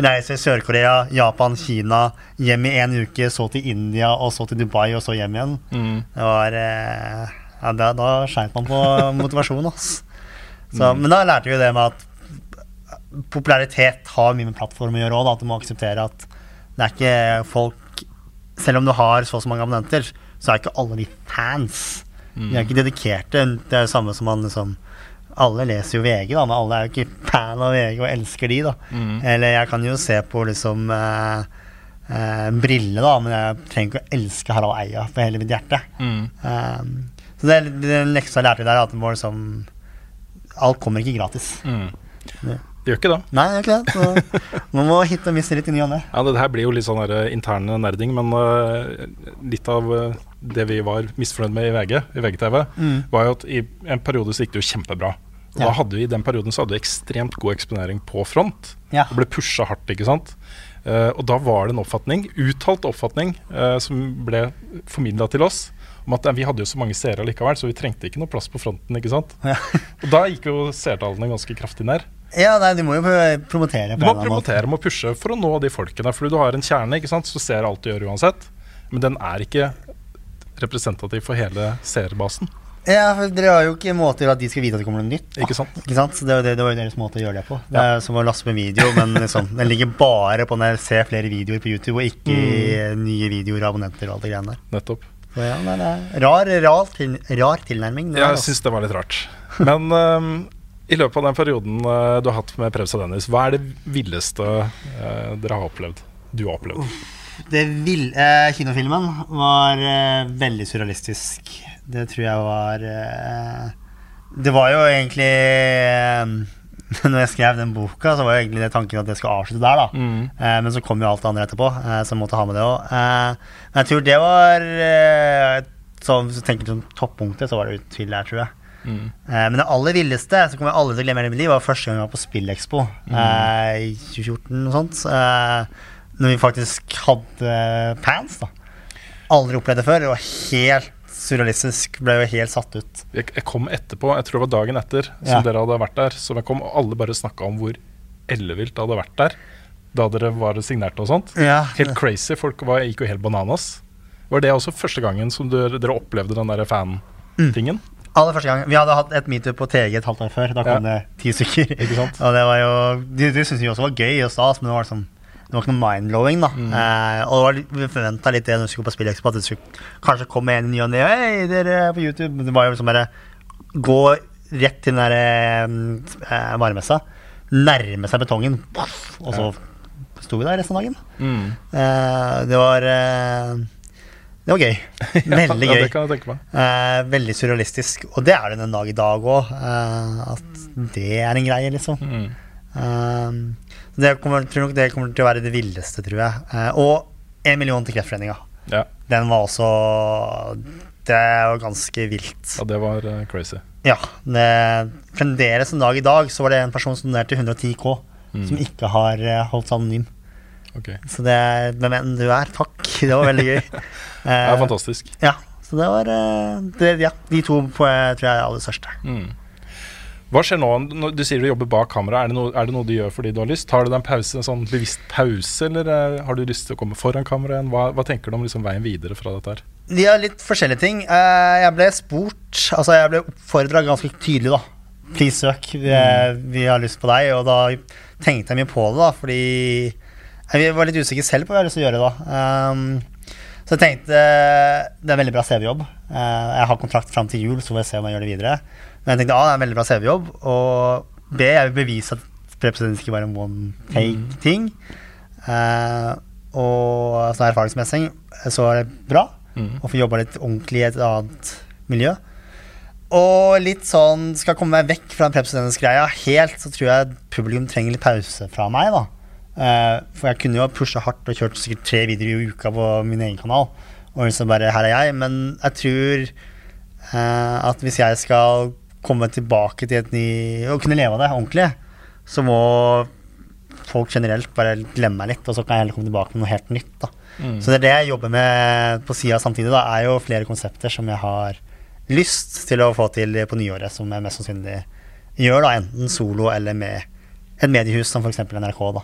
reise Sør-Korea, Japan, Kina, hjem i en uke, så til India, og så til Dubai, og så hjem igjen. Mm. Det var eh, ja, Da, da skeit man på motivasjon, ass. Så, Mm. Men da lærte vi det med at popularitet har mye med plattform å gjøre òg. At du må akseptere at det er ikke folk Selv om du har så og så mange abonnenter, så er ikke alle de fans. De er ikke dedikerte. Det er det samme som man liksom Alle leser jo VG, da, men alle er jo ikke fan av VG og elsker de, da. Eller jeg kan jo se på liksom eh, eh, Brille, da, men jeg trenger ikke å elske Harald Eia for hele mitt hjerte. Mm. Um, så det, den leksa jeg lærte der, at det var liksom Alt kommer ikke gratis. Mm. Det gjør ikke det. Nei, det gjør ikke det. Så man må hit og miste litt i ny og ne. Ja, det her blir jo litt sånn eh, interne nerding, men uh, litt av uh, det vi var misfornøyd med i VG, i VGTV, var jo at i en periode så gikk det jo kjempebra. Og Ja. da hadde vi, I den perioden så hadde vi ekstremt god eksponering på front. Ja. Og ble pusha hardt, ikke sant. Uh, og da var det en oppfatning, uttalt oppfatning, som ble formidla til oss. Om at vi hadde jo så mange seere likevel, så vi trengte ikke noe plass på fronten. ikke sant? Ja. Og da gikk jo seertallene ganske kraftig ned. Ja, nei, du må jo promotere. Du må promotere, må pushe for å nå de folkene. Fordi du har en kjerne, ikke sant, så ser alt du gjør uansett. Men den er ikke representativ for hele seerbasen. Ja, for Dere har jo ikke måte til at de skal vite at det kommer noe nytt. Ikke sant? Ikke sant? Så det, det, det var jo deres måte å gjøre det på. Det er som å laste med video, men liksom, den ligger bare på når jeg ser flere videoer på YouTube, og ikke Mm. nye videoer og abonnenter og alt det greiene der. Nettopp. Så ja, nei, det er rar, rar, til, rar tilnærming. Jeg altså. syns det var litt rart. Men ehm, i løpet av den perioden eh, du har hatt med Prebz og Dennis, hva er det villeste eh, dere har opplevd? Du har opplevd? Det vil, eh, kinofilmen var eh, veldig surrealistisk. Det tror jeg var eh, Det var jo egentlig eh, Når jeg skrev den boka, så var jo egentlig det tanken at det skulle avslutte der, da. Mm. Men så kom jo alt det andre etterpå, så jeg måtte ha med det òg. Men jeg tror det var eh, så, du tenker som toppunktet, så var det utvilsomt der, tror jeg. Mm. Eh, men det aller villeste som kommer jeg aldri til å glemme hele mitt liv, var første gang jeg var på Spillekspo eh, i 2014. og sånt eh, Når vi faktisk hadde pants. da Aldri opplevd det før. Det var helt surrealistisk. Ble jo helt satt ut. Jeg, jeg kom etterpå, jeg tror det var dagen etter, som Ja. dere hadde vært der. Så jeg kom, og alle bare snakka om hvor ellevilt det hadde vært der. Da dere var signerte og sånt. Ja, Helt crazy. Folk var, gikk jo helt bananas. Var det også første gangen som dere, dere opplevde den der fan-tingen? Aller første gang. Vi hadde hatt et meetup på TG et halvt år før. Da kom Ja. det ti stykker. Ikke sant? Og det var jo De, de syntes vi også var gøy og stas, men det var sånn det var ikke noe mind-blowing, da. Mm. Eh, og var, vi forventa litt det når vi skulle på Spillexpo, at det skulle kanskje komme en ny og ne. Hei, dere er på YouTube. Men det var jo liksom bare gå rett til den der eh, varemessa, nærme seg betongen, og så sto vi der resten av dagen. Mm. Eh, det var eh, Det var gøy. Veldig Ja, gøy. det kan jeg tenke meg. Eh, veldig surrealistisk. Og det er det den dag i dag òg. at det er en greie, liksom. Mm. Eh, det kommer, tror nok det kommer til å være det villeste, tror jeg. Eh, og én million til Kreftforeninga. Ja. Den var også Det var ganske vilt. ja, det var eh, crazy. Ja. Det, fremdeles en dag i dag så var det en person som donerte 110 K, Mm. som ikke har eh, holdt seg anonym. Ok. Så det er Hvem enn du er, takk. Det var veldig gøy. Det Eh, er fantastisk. Ja, så det var eh, det, Ja, de to på, tror jeg er aller største. Mm. Hva skjer nå? Du sier du jobber bak kamera. Er det, noe, er det noe du gjør fordi du har lyst? Tar du deg en pause, en sånn bevisst pause, eller eh, har du lyst til å komme foran kamera igjen? Hva, hva tenker du om liksom veien videre fra dette her? De har litt forskjellige ting. Jeg ble spurt Altså, jeg ble oppfordra ganske tydelig, da. Please søk. Vi, vi har lyst på deg. Og da tenkte jeg mye på det, da, fordi jeg var litt usikre selv på hva jeg har lyst til å gjøre da. Um, så jeg tenkte det er en veldig bra CV-jobb. Uh, jeg har kontrakt fram til jul, så får jeg se om jeg gjør det videre. Men jeg tenkte A, det er en veldig bra CV-jobb, og B, jeg vil bevise at prepresentation ikke var en one take-ting. Uh, og sånn erfaringsmessig så er det bra Mm. å få jobba litt ordentlig i et annet miljø. Og litt sånn skal komme meg vekk fra den prepresentation-greia helt, så tror jeg publikum trenger litt pause fra meg, da. Eh, for jeg kunne jo ha pusha hardt og kjørt sikkert tre videoer i uka på min egen kanal. Og liksom bare her er jeg. Men jeg tror eh, at hvis jeg skal komme tilbake til et ny Og kunne leve av det ordentlig, så må folk generelt bare glemme meg litt, og så kan jeg heller komme tilbake med noe helt nytt. da. Så det er det jeg jobber med på sida samtidig, da, er jo flere konsepter som jeg har lyst til å få til på nyåret, som jeg mest sannsynlig gjør, da, enten solo eller med et mediehus som f.eks. NRK. da.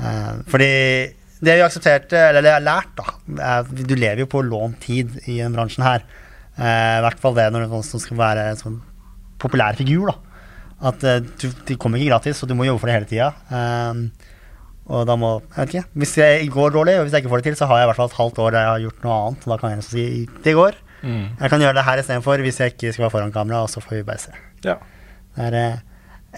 Eh, fordi det vi aksepterte, eller det jeg har lært, da Du lever jo på lånt tid i denne bransjen her. Eh, I hvert fall det når du skal være en sånn populær figur. da At uh, du, de kommer ikke gratis, og du må jobbe for det hele tida. Og da må Jeg vet ikke. Hvis det går dårlig, og hvis jeg ikke får det til, så har jeg i hvert fall et halvt år der jeg har gjort noe annet. Og da kan jeg si det går. Jeg kan gjøre det her istedenfor hvis jeg ikke skal være foran kamera, og så får vi bare se. Ja. Det er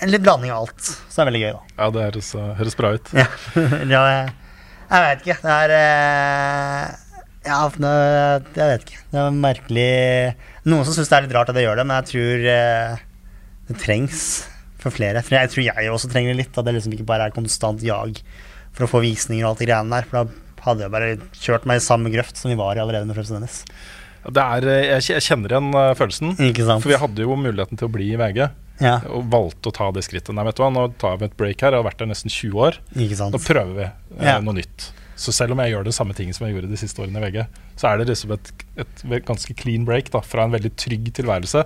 en litt blanding av alt, så det er veldig gøy, da. ja, det høres, eh, høres bra ut. Ja, ja jeg, jeg vet ikke. Det er eh, Ja, jeg vet ikke. Det er merkelig Noen som syns det er litt rart at jeg gjør det, men jeg tror eh, det trengs for flere. For jeg tror jeg også trenger det litt. At det liksom ikke bare er konstant jag for å få visninger og alt det greiene der. For da hadde jeg bare kjørt meg i samme grøft som vi var i allerede med Fremst Dennis. Det er, jeg, kjenner igjen følelsen. Ikke sant? For vi hadde jo muligheten til å bli i VG, Ja, og valgte å ta det skrittet. Nei, vet du hva, nå tar vi et break her. Jeg har vært der nesten 20 år. Nå prøver vi eh, Ja. noe nytt. Så selv om jeg gjør det samme ting som jeg gjorde de siste årene i VG, så er det liksom et, et ganske clean break da, fra en veldig trygg tilværelse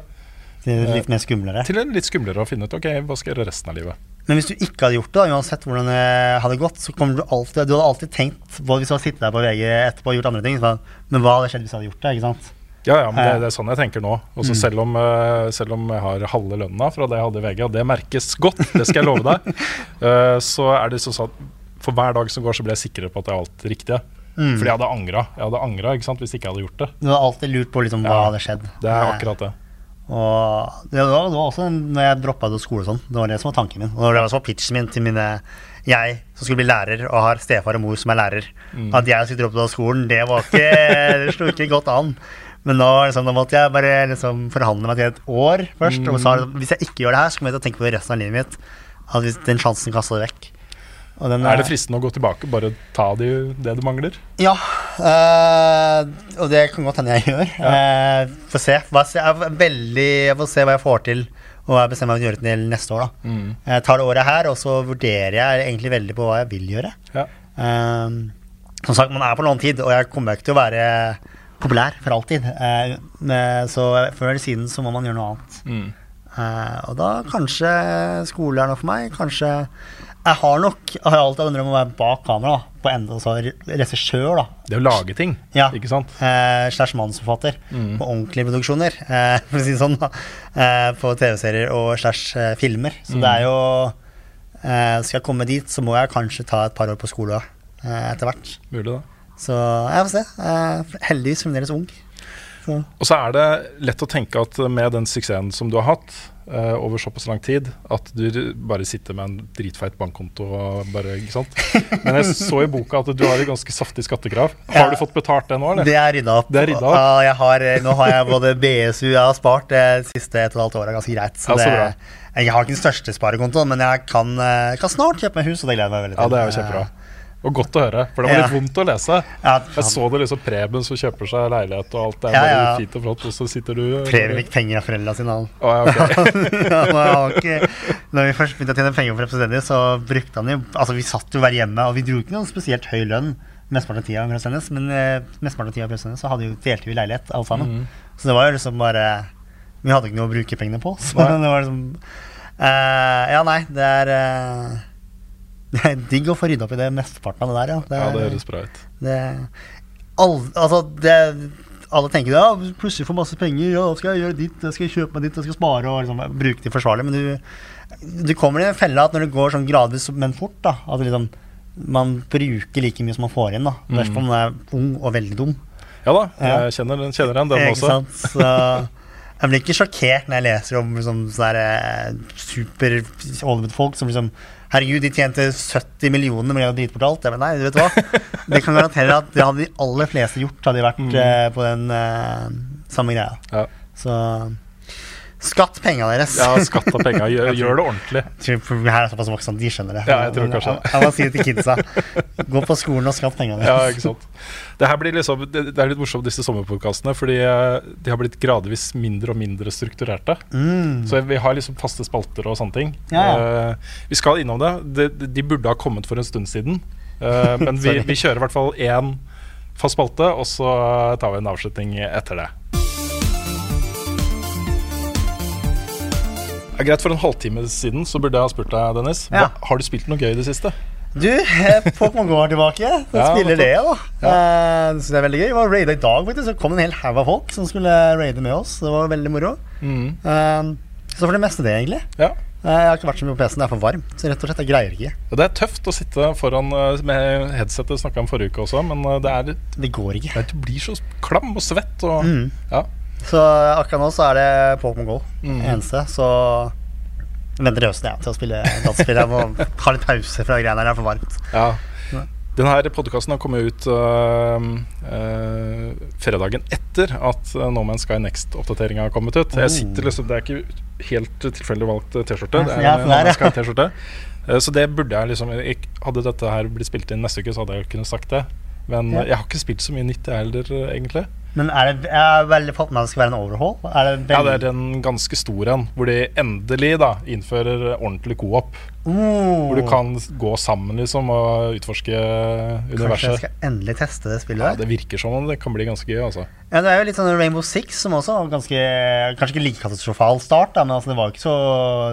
til er litt mer skumlere. til en litt skumlere å finne ut ok, hva skal jeg gjøre resten av livet. Men hvis du ikke hadde gjort det, uansett hvordan det hadde gått, så kommer du alltid Du hadde alltid tenkt hvis du hadde sittet der på VG etterpå og gjort andre ting, så, men hva hadde skjedd hvis jeg hadde gjort det? ikke sant? Ja, ja, men det, det er sånn jeg tenker nå. Også Mm. selv, om, eh, selv om jeg har halve lønna fra det jeg hadde i VG, og det merkes godt, det skal jeg love deg, eh, så er det sånn at for hver dag som går, så blir jeg sikrere på at jeg har alt riktig riktige. Mm. Fordi jeg hadde angra jeg hadde angra, ikke sant, hvis ikke jeg hadde gjort det. Du hadde alltid lurt på liksom, hva Ja. hadde skjedd. Det er akkurat det. Og det var, det var også når jeg droppa ut av skole og sånn. Det var det som var tanken min. Og det var også pitchen min til mine Jeg som skulle bli lærer og har stefar og mor som er lærer. Mm. At jeg skulle droppe ut av skolen, det var ikke Det slo ikke godt an. Men nå, liksom, nå måtte jeg bare liksom forhandle meg til et år først. Og så, hvis jeg ikke gjør det her, så kommer jeg til å tenke på resten av livet mitt. At hvis den sjansen kaster det vekk. Den, Er det fristende å gå tilbake bare ta de, det du mangler? Ja, øh, og det kan godt hende jeg gjør. Ja. får se. Se- jeg, er veldig, jeg får se hva jeg får til, og jeg bestemmer meg for å gjøre det til neste år. da. Jeg tar det året her, og så vurderer jeg egentlig veldig på hva jeg vil gjøre. Ja. Eh, som sagt, man er på låntid, og jeg kommer ikke til å være populær for alltid. Eh, så før eller siden så må man gjøre noe annet. Mm. Eh, og da kanskje skole er noe for meg. Kanskje Jeg har nok Jeg har alltid en drøm om å være bak kamera. da, På enda så regissør, da. Det å lage ting, Ja. ikke sant? Eh, slash manusforfatter på ordentlige produksjoner, eh, for å si det sånn. da eh, På TV-serier og slash eh, filmer. Så det er jo eh, Skal jeg komme dit, så må jeg kanskje ta et par år på skole eh, etter hvert. Mulig, det. Så jeg får se. Jeg er heldigvis fremdeles ung. Så. Og så er det lett å tenke at med den suksessen som du har hatt uh, over såpass lang tid, at du bare sitter med en dritfeit bankkonto og bare Ikke sant? Men jeg så i boka at du har et ganske saftig skattekrav. Har Ja. du fått betalt det nå, eller? Det er rydda opp. Det er rydda opp. Ja, jeg har, eh, nå har jeg både BSU Jeg har spart det siste et og et halvt året ganske greit. Så Ja, så det, jeg har ikke den største sparekontoen, men jeg kan, eh, kan snart kjøpe meg hus, og det gleder jeg meg veldig til. Ja, det er jo kjempebra. Og godt å høre, for det var litt Ja. vondt å lese. Ja, Jeg så det liksom Preben som kjøper seg leilighet og alt. Det er Ja, bare fint og flott, og så sitter du Preben fikk penger av foreldrene sine. han. Oh, ja, ok. Ja, men jeg har ikke, når vi først begynte å tjene penger for Representanter, så brukte han jo Altså, vi satt jo hver hjemme, og vi dro ikke noen spesielt høy lønn mesteparten av tida men eh, mesteparten av tida så hadde vi, delte vi leilighet, alle sammen. Mm. Så det var jo liksom bare Vi hadde ikke noe å bruke pengene på. Så det var liksom eh, Ja, nei, det er eh, Det er digg å få rydda opp i det mesteparten av det der, ja. Det, Ja, det høres bra ut. det, all, altså det, alle tenker ja, plutselig får masse penger, ja, da skal jeg gjøre ditt, da skal jeg kjøpe meg ditt, da skal jeg spare og liksom, bruke det forsvarlig. Men du, du kommer i en felle at når det går sånn gradvis, men fort, da, at liksom, man bruker like mye som man får inn. da hvert fall når man er ung og veldig dum. Ja da, Ja. jeg kjenner, den- kjenner igjen den Ikke også. Så jeg blir ikke sjokkert når jeg leser om liksom, sånne eh, super Hollywood-folk som liksom Herregud, de tjente 70 millioner med å drite bort alt. ja, men nei, du vet hva. Det kan garantere at det hadde de aller fleste gjort, hadde de vært Mm. uh, på den uh, samme greia. Ja. Så Skatt penga deres. Ja, skatt av penga. Gjør, gjør det ordentlig. Her er såpass voksne de skjønner det. Ja, jeg tror kanskje jeg, må si det til kidsa. Gå på skolen og skatt penga Ja, ikke sant. Det her blir liksom Det, det er litt morsomt, disse sommerpodkastene, fordi eh, de har blitt gradvis mindre og mindre strukturerte. Så vi har liksom faste spalter og sånne ting. Mm. Ja, ja. Eh, vi skal innom det. De, de- de burde ha kommet for en stund siden. Eh, men vi, vi kjører i hvert fall én fast spalte, og så tar vi en avslutning etter det. Greit, For en halvtime siden så burde jeg ha spurt deg, Dennis. Hva, Har du spilt noe gøy i det siste? Du, eh, Pokémon Go er tilbake. Så Ja, spiller det, da. Ja. Eh, så det er veldig gøy. Det var raida i dag, faktisk. Så kom en hel haug av folk som skulle raide med oss. Det var veldig moro. Eh, så for det meste det, egentlig. Ja. Eh, jeg har ikke vært så mye på PC-en, det er for varmt. Så rett og slett, jeg greier ikke. Ja, Det er tøft å sitte foran eh, med headsetet, snakka om forrige uke også, men det er litt Det går ikke. Du blir så klam og svett og Mm. Ja. Så akkurat nå så er det Pokémon Go. Mm. Eneste. Så venter røsten jeg til å spille dataspill. Jeg må ha litt pause fra greiene her. Det er for varmt. ja. Denne podkasten har kommet ut øh, øh, fredagen etter at øh, No Man's Sky Next-oppdateringa har kommet ut. Jeg sitter liksom, Det er ikke helt tilfeldig valgt T-skjorte. Det er Ja, No ja. Man's Sky-T-skjorte. Eh, Så det burde jeg liksom jeg, Hadde dette her blitt spilt inn neste uke, så hadde jeg kunnet sagt det. Men Ja. jeg har ikke spilt så mye nytt, jeg heller, egentlig. Men er det jeg har veldig fått med at det skal være en overhaul? Er det Ja, det er en ganske stor en, hvor de endelig da innfører ordentlig co-op. oh, Hvor du kan gå sammen liksom og utforske universet. Kanskje jeg skal endelig teste det spillet Ja, det virker som om det kan bli ganske gøy, altså. Ja, det er jo litt sånn Rainbow Six, som også var ganske Kanskje ikke like katastrofal start, da, men altså, det var ikke så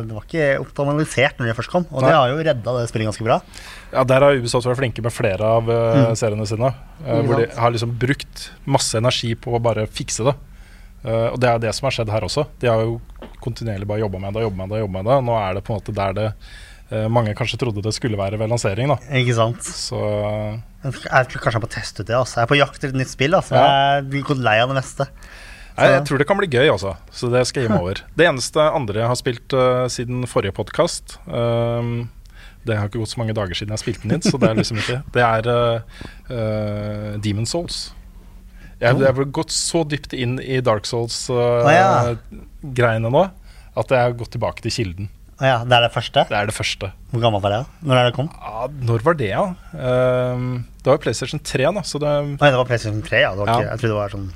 Det var ikke optimalisert når det først kom. Og Nei. det har jo redda det spillet ganske bra. Ja, Der har Ubisoft vært flinke med flere av mm. seriene sine. Uh, hvor de har liksom brukt masse energi på å bare fikse det. Uh, og det er det som har skjedd her også. De har jo kontinuerlig bare jobba med det og med det. jobbet med det. Nå er det på en måte der det eh, mange kanskje trodde det skulle være ved lansering. da Ikke sant? Så eh, Jeg tror kanskje jeg må teste ut det. Altså. Jeg er på jakt etter et nytt spill. Altså. Jeg blir gått lei av det meste. Nei, jeg tror det kan bli gøy, altså. Så det skal jeg gi meg over. Det eneste andre jeg har spilt uh, siden forrige podkast Det har ikke gått så mange dager siden jeg spilte den inn, så det er liksom ikke Det er uh, Demon Souls. Jeg, jeg har gått så dypt inn i Dark Souls-greiene nå at jeg har gått tilbake til kilden. Ja, det er det første? Det er det første. Hvor gammelt var det? Når er det kom? Ja, når var det, ja? Um, det var jo PlayStation 3, da. Så det Nei, det var PlayStation 3, ja. Det var Ja. ikke, jeg trodde det var sånn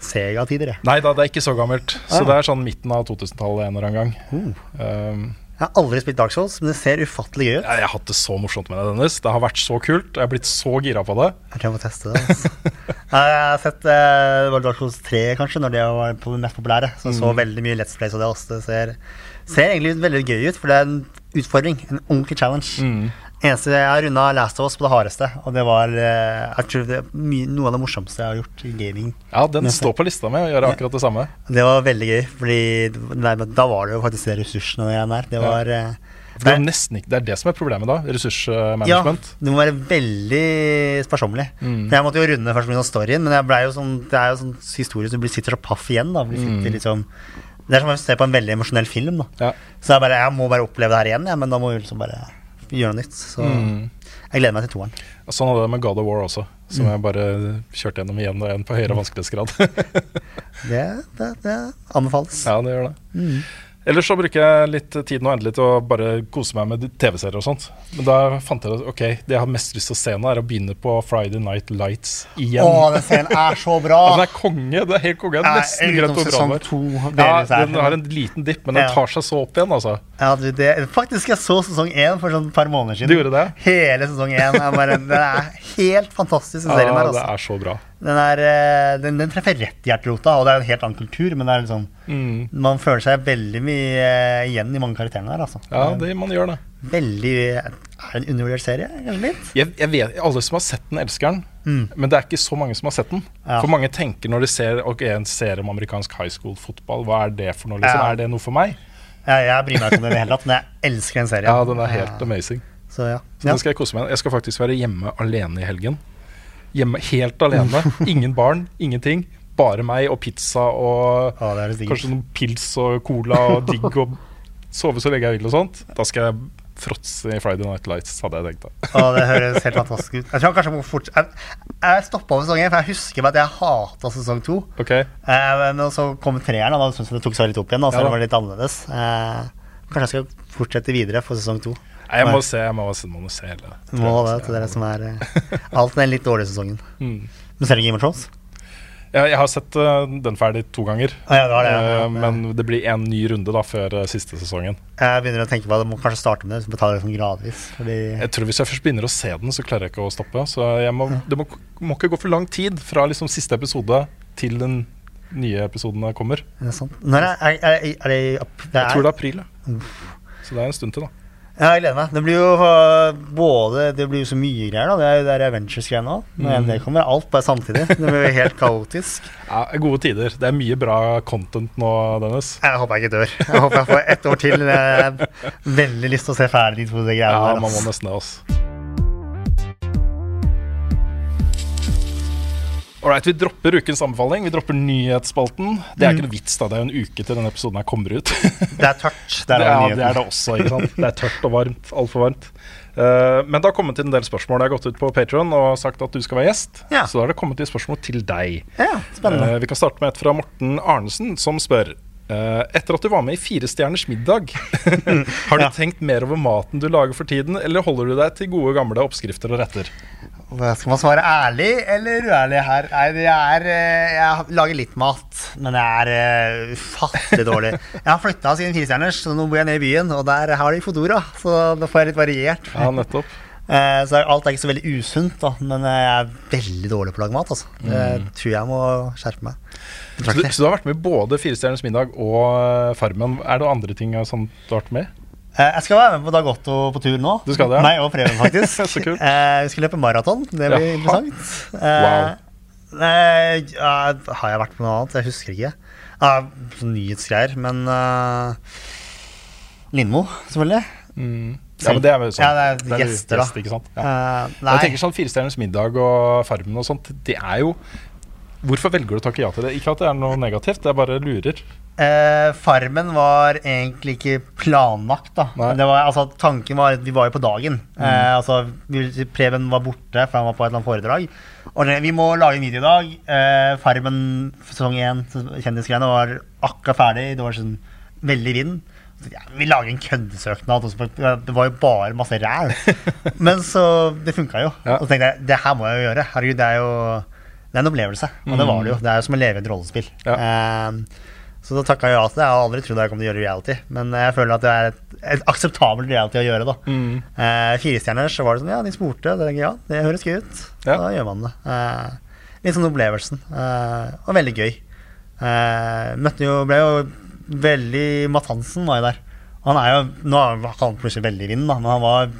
Sega-tider. jeg. Nei da, det er ikke så gammelt. Så Ah. det er sånn midten av 2000-tallet en eller annen gang. Um, Jeg har aldri spilt Dark Souls, men det ser ufattelig gøy ut. Jeg, jeg har hatt det så morsomt med det, Dennis. Det har vært så kult. Jeg har blitt så gira på det. Jeg tror jeg må teste det. Altså. Nei, jeg har sett eh, det var Dark Souls 3, kanskje, når det var på det mest populære. Så jeg så veldig mye Let's Plays av det også. Det ser, ser egentlig veldig gøy ut, for det er en utfordring. En ordentlig challenge. Eneste Jeg har runda Last of Us på det hardeste, og det var eh, jeg tror det mye, noe av det morsomste jeg har gjort i gaming. Ja, den står på lista mi å gjøre akkurat det samme. Det var veldig gøy, Fordi nei, da var det jo faktisk de ressursene igjen der. Det var ja. For det, er ikke, det er det som er problemet, da. Ressursmanagement. Ja, det må være veldig sparsommelig. Mm. Jeg måtte jo runde først pga. storyen, men jeg ble jo sånn, det er jo sånn historie så sitter så paff igjen. da Du sitter liksom Det er som å se på en veldig emosjonell film. da Ja. Så jeg bare, jeg må bare oppleve det her igjen, ja, men da må vi liksom bare gjøre noe nytt. Så jeg gleder meg til toeren. Sånn hadde jeg det med God of War også, som jeg bare kjørte gjennom igjen og igjen på høyere vanskelighetsgrad. Det, det, det anbefales. ja, det gjør det. Ellers så bruker jeg litt tid nå endelig til å bare kose meg med TV-serier og sånt. Men da fant jeg at ok, det jeg har mest lyst til å se nå, er å begynne på Friday Night Lights igjen. Å, den serien er så bra! Ja, den er konge. Det er helt konge. Det er nesten greit hvor bra to, Ja, den har en liten dipp, men den tar seg så opp igjen, altså. Ja, du, det, faktisk, jeg så sesong én for sånn et par måneder siden. Du gjorde det? Hele sesong én. Den er helt fantastisk, den serien Ja, der. det Altså. er så bra. Den, er, eh, den, den treffer rett i hjerterota, og det er en helt annen kultur, men det liksom Mm. Man føler seg veldig mye eh, igjen i mange karakterene der, altså. Ja, det, man gjør det. Veldig Er det en undervurdert serie. Jeg, jeg vet, Alle som har sett den, elsker den. Men det er ikke så mange som har sett den. Ja. For mange tenker når de ser ok, en serie om amerikansk high school-fotball, hva er det for noe? Liksom? Ja. Er det noe for meg? Jeg, jeg bryr meg ikke om det i det hele tatt, men jeg elsker den serien. Ja, den er helt Ja, amazing. Så ja. Så ja. den skal Jeg kose meg. Jeg skal faktisk være hjemme alene i helgen. Hjemme Helt alene. Ingen barn, ingenting. Bare meg og pizza og sikkert. kanskje noen pils og cola og digg og sove så lenge jeg vil og sånt. Da skal jeg fråtse i Friday Night Lights, hadde jeg tenkt da. ja, det høres helt fantastisk ut. Jeg tror kanskje kanskje må fort Jeg, jeg stoppa over sesong én, for jeg husker at jeg hata sesong to. Okay. Eh, men så kom treeren, og da syntes jeg det tok seg litt opp igjen. Da, så Ja da. det var litt annerledes. Eh, kanskje jeg skal fortsette videre for sesong to. Nei, jeg må se, jeg må, må se hele. Må det til dere som er eh, Alt den litt dårlige sesongen. Mm. Men ser du Game of Thrones? Ja, jeg har sett uh, den ferdig to ganger, Ah, ja, det det, ja. uh, men det blir en ny runde da før uh, siste sesongen. Jeg begynner å tenke på at jeg må kanskje starte med det, så betaler sånn gradvis. Jeg tror Hvis jeg først begynner å se den, så klarer jeg ikke å stoppe. Så må, det må, må ikke gå for lang tid fra liksom siste episode til den nye episoden kommer. er det sant? Når er, er, er, det, det Jeg tror det er april. Ja. Så det er en stund til, da. Ja, jeg gleder meg. Det blir jo uh, både Det blir jo så mye greier, da. Det er jo der er Avengers-greier nå. Når Mm. det kommer, alt bare samtidig. Det blir jo helt kaotisk. Ja, gode tider. Det er mye bra content nå, Dennis. Jeg håper jeg ikke dør. Jeg håper jeg får ett år til. Jeg har veldig lyst til å se ferdig de to greiene Ja, der. man må nesten det, altså. Alright, Vi dropper ukens anbefaling. Vi dropper nyhetsspalten. Det er ikke noe vits, da. Det er jo en uke til denne episoden her kommer ut. Det er tørt. Det er, ja, det er det også. ikke sant? Det er tørt og varmt. Altfor varmt. Uh, men det har kommet inn en del spørsmål. Jeg har gått ut på Patron og sagt at du skal være gjest. Ja. Så da har det kommet inn spørsmål til deg. Ja, spennende. Eh, vi kan starte med et fra Morten Arnesen, som spør eh, etter at du var med i Fire stjerners middag, har du Ja. tenkt mer over maten du lager for tiden, eller holder du deg til gode gamle oppskrifter og retter? Skal man svare ærlig eller uærlig her? Nei, jeg, er eh, Jeg lager litt mat, men jeg er eh, ufattelig dårlig. Jeg har flytta siden Firestjerners, så nå bor jeg nede i byen, og der har de Fodora. Så da får jeg litt variert. Ja, nettopp. Eh, Så alt er ikke så veldig usunt, da, men jeg er veldig dårlig på å lage mat. Altså. Det tror jeg må skjerpe meg. Så du, så du har vært med både Firestjerners middag og Farmen. Er det andre ting som du har vært med Jeg skal være med på Dag Otto på tur nå. Du skal det, ja? Meg og Preben, faktisk. Så kult. Eh, Vi skal løpe maraton. Det blir ja. interessant. Eh, Wow. eh, har jeg vært på noe annet? Jeg husker ikke. Sånn nyhetsgreier. Men uh, Lindmo, selvfølgelig. Ja, men det er vel sånn. Ja, det er gjester, da. ikke sant? Ja. Uh. Jeg tenker sånn Fire stjerners middag og Farmen og sånt, det er jo Hvorfor velger du å takke ja til det? Ikke at det er noe negativt, er bare lurer. Eh, farmen var egentlig ikke planlagt, da. Var, altså, tanken var Vi var jo på dagen. Eh, altså, Preben var borte, for han var på et eller annet foredrag. Og det, vi må lage en video i dag. Eh, farmen sesong én, kjendisgreiene, var akkurat ferdig. Det var sånn veldig vind. Så, Ja, vi lager en køddesøknad. Det var jo bare masse ræl. Men så Det funka jo. Ja. Og så tenkte jeg det her må jeg jo gjøre. Herregud, det er jo det er en opplevelse. Og det var det jo. Det er jo som å leve i et rollespill. Ja. Eh, så da takka jeg ja til det. Jeg har aldri trodd jeg kom til å gjøre reality, men jeg føler at det er et, et akseptabelt reality å gjøre. da Mm. eh, Firestjerners, så var det sånn Ja, de spurte. Det, ja, det høres gøy ut. Ja. Da gjør man det. Eh, litt sånn opplevelsen. Eh, og veldig gøy. Eh, møtte jo Ble jo veldig Matt Hansen var jo der. Han er jo Nå er han plutselig veldig vind, da, men han var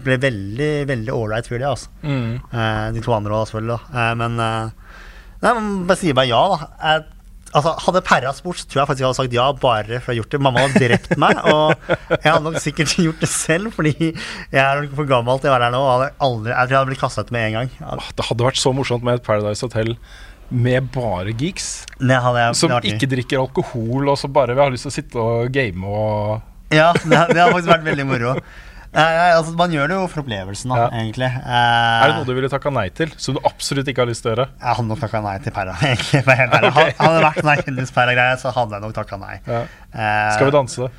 ble veldig veldig ålreit fyr, det. Altså. Mm. Eh, de to andre òg, selvfølgelig. Eh, men eh, Nei, man bare sier bare ja, da. Jeg, altså, hadde Perra spurt, så tror jeg faktisk jeg hadde sagt ja, bare for å ha gjort det. Mamma hadde drept meg, og jeg hadde nok sikkert gjort det selv, fordi jeg er for gammel til å være her nå. Aldri, jeg tror jeg hadde blitt kastet med en gang. Åh, Det hadde vært så morsomt med et Paradise Hotel med bare geeks. Jeg, Som ikke drikker alkohol, og så bare vi har lyst til å sitte og game og Ja, det, det hadde faktisk vært veldig moro. Nei, altså, man gjør det jo for opplevelsen, da, Ja. egentlig. Eh, Er det noe du ville takka nei til, som du absolutt ikke har lyst til å gjøre? Jeg hadde nok takka nei til Perra. egentlig, for helt ærlig. Ok. Hadde det vært sånn kjendis-Perra-greie, så hadde jeg nok takka nei. Ja. Eh, Skal vi danse?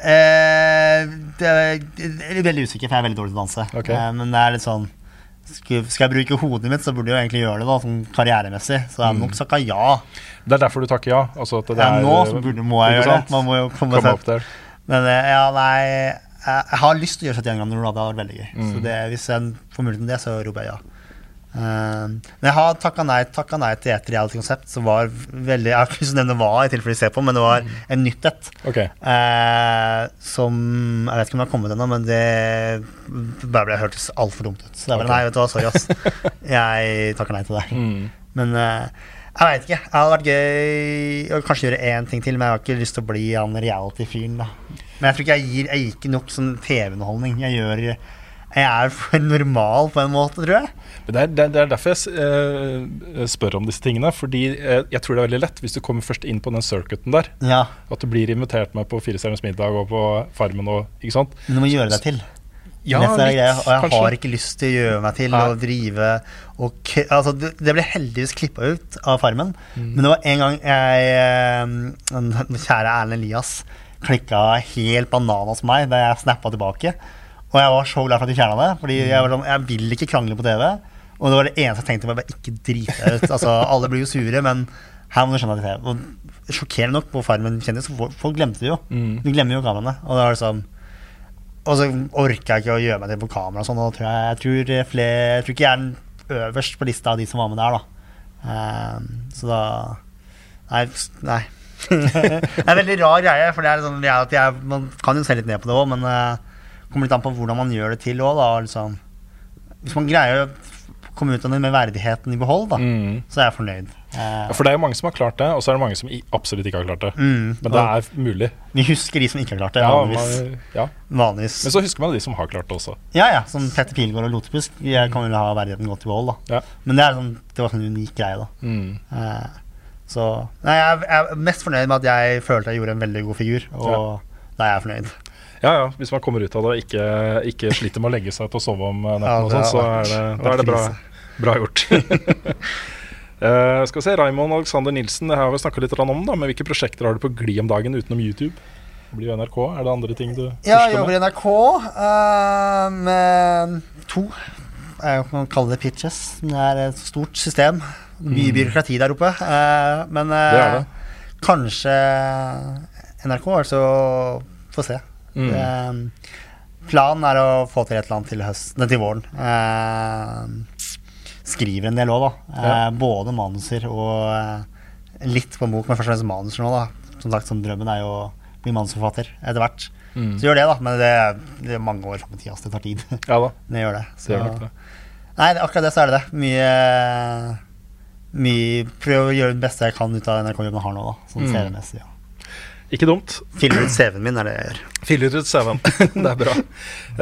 Eh, det, er- jeg er veldig usikker, for jeg er veldig dårlig til å danse. Okay. Eh, men det er litt sånn skal, jeg bruke hodet mitt, så burde jeg jo egentlig gjøre det da, sånn karrieremessig. Så jeg har nok takka ja. Det er derfor du takker ja? Altså ja nå burde, må jeg gjøre det. Man må jo komme, Komme opp der. Men eh, ja, nei jeg, har lyst til å gjøre 71 grader nord, da. Det hadde vært veldig gøy. Mm. Så det, hvis jeg får muligheten til det, så roper jeg ja. Eh, men jeg har takka nei, takka nei til et reality-konsept som var veldig Jeg har ikke nevne hva, i tilfelle de ser på, men det var en nytt et. Okay. Uh, som Jeg vet ikke om det har kommet ennå, men det bare ble hørtes altfor dumt ut. Så det er bare okay. nei, vet du hva, sorry, ass. Jeg takker nei til det. Mm. Men uh, jeg veit ikke. Det hadde vært gøy å kanskje gjøre én ting til, men jeg har ikke lyst til å bli han reality-fyren, da. Men jeg tror ikke jeg gir, jeg gir ikke nok sånn TV-underholdning. Jeg gjør Jeg er for normal på en måte, tror jeg. Men det, er, det, er, er derfor jeg eh, spør om disse tingene. Fordi eh, jeg tror det er veldig lett hvis du kommer først inn på den circuiten der. Ja, At du blir invitert med på Firestjerners middag og på Farmen og Ikke sant? Men du må gjøre deg til. Ja, litt, greia, og jeg kanskje. har ikke lyst til å gjøre meg til og drive og altså, det, det ble heldigvis klippa ut av Farmen, Mm. men det var en gang jeg eh, kjære Erlend Elias klikka helt banan hos meg da jeg snappa tilbake. Og jeg var så glad for at de fjerna det, Fordi jeg, var sånn, jeg vil ikke krangle på TV. Og det var det eneste jeg tenkte, var bare ikke drite deg ut. Altså, alle blir jo sure, men her må du skjønne at det er sjokkerende nok på Farmen kjendis, folk folk glemte det jo. Mm. De glemmer jo kameraene. Og det var liksom og så orka jeg ikke å gjøre meg til på kamera sånn. Og tror jeg, jeg, tror flere, jeg tror ikke jeg er den øverst på lista av de som var med der, da. Um, så da Nei. nei. Det er en veldig rar greie, for det er sånn, at jeg, man kan jo se litt ned på det òg, men det kommer litt an på hvordan man gjør det til òg. Liksom. Hvis man greier å komme ut av det med verdigheten i behold, da, Mm. så er jeg fornøyd. Uh, Ja, for det er jo mange som har klart det, og så er det mange som absolutt ikke har klart det. mm, Men det er mulig. vi husker de som ikke har klart det, Ja, vanligvis. ja. vanligvis. Men så husker man de som har klart det også. Ja, ja, som Petter Pilgaard og Lotepusk. Jeg kan vel ha verdigheten godt i behold, da. Ja. Men det, er sånn, det var sånn unik greie, da. Mm. Eh, så Nei, jeg, er mest fornøyd med at jeg følte jeg gjorde en veldig god figur, og da er jeg fornøyd. Ja, ja. Hvis man kommer ut av det og ikke, ikke sliter med å legge seg til å sove om natten, Ja, og sånn, så er det, da er det bra, bra gjort. uh, skal vi se, Raymond Alexander Nilsen, det har vi snakka litt om, da, men hvilke prosjekter har du på glid om dagen utenom YouTube? Blir NRK. Er det andre ting du Ja, jeg jobber i NRK uh, med to Jeg kan kalle det pitches. Det er et stort system. Mye byråkrati der oppe. eh, men eh, Mm. Det det. kanskje NRK, altså Få se. Mm. Eh, planen er å få til et eller annet til høsten, til våren. Eh, skriver en del òg, da. Ja. Eh, både manuser og eh, litt på en bok, men først og fremst manuser nå, da. Som sagt, som drømmen er jo å bli manusforfatter etter hvert. Mm. Så gjør det, da. Men det, det er mange år fram i tid. så Det tar tid. Ja da, det gjør det. det gjør nok det. Nei, akkurat det så er det det. Mye Mye Prøve å gjøre det beste jeg kan ut av NRK-jobben jeg har nå, da. Sånn Mm. CV-messig. Ja. Ikke dumt. Fyller ut CV-en min, er det jeg gjør. Fyller ut CV-en. det er bra.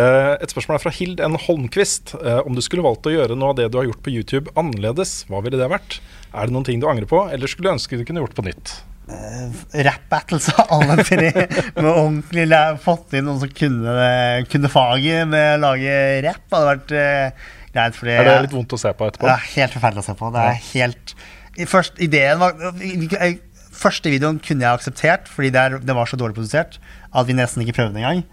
Eh, et spørsmål er fra Hild N. Holmquist. Eh, om du skulle valgt å gjøre noe av det du har gjort på YouTube annerledes, hva ville det vært? Er det noen ting du angrer på, eller skulle du ønske du kunne gjort på nytt? Rap-battles av alle tre. Med ordentlig fått inn noen som kunne, kunne faget med å lage rap. Hadde vært eh, greit. Fordi Er det litt vondt å se på etterpå? Det er helt forferdelig å se på. Det er helt først, Ideen var jeg- Første videoen kunne jeg akseptert, fordi det, er, det var så dårlig produsert at vi nesten ikke prøvde engang.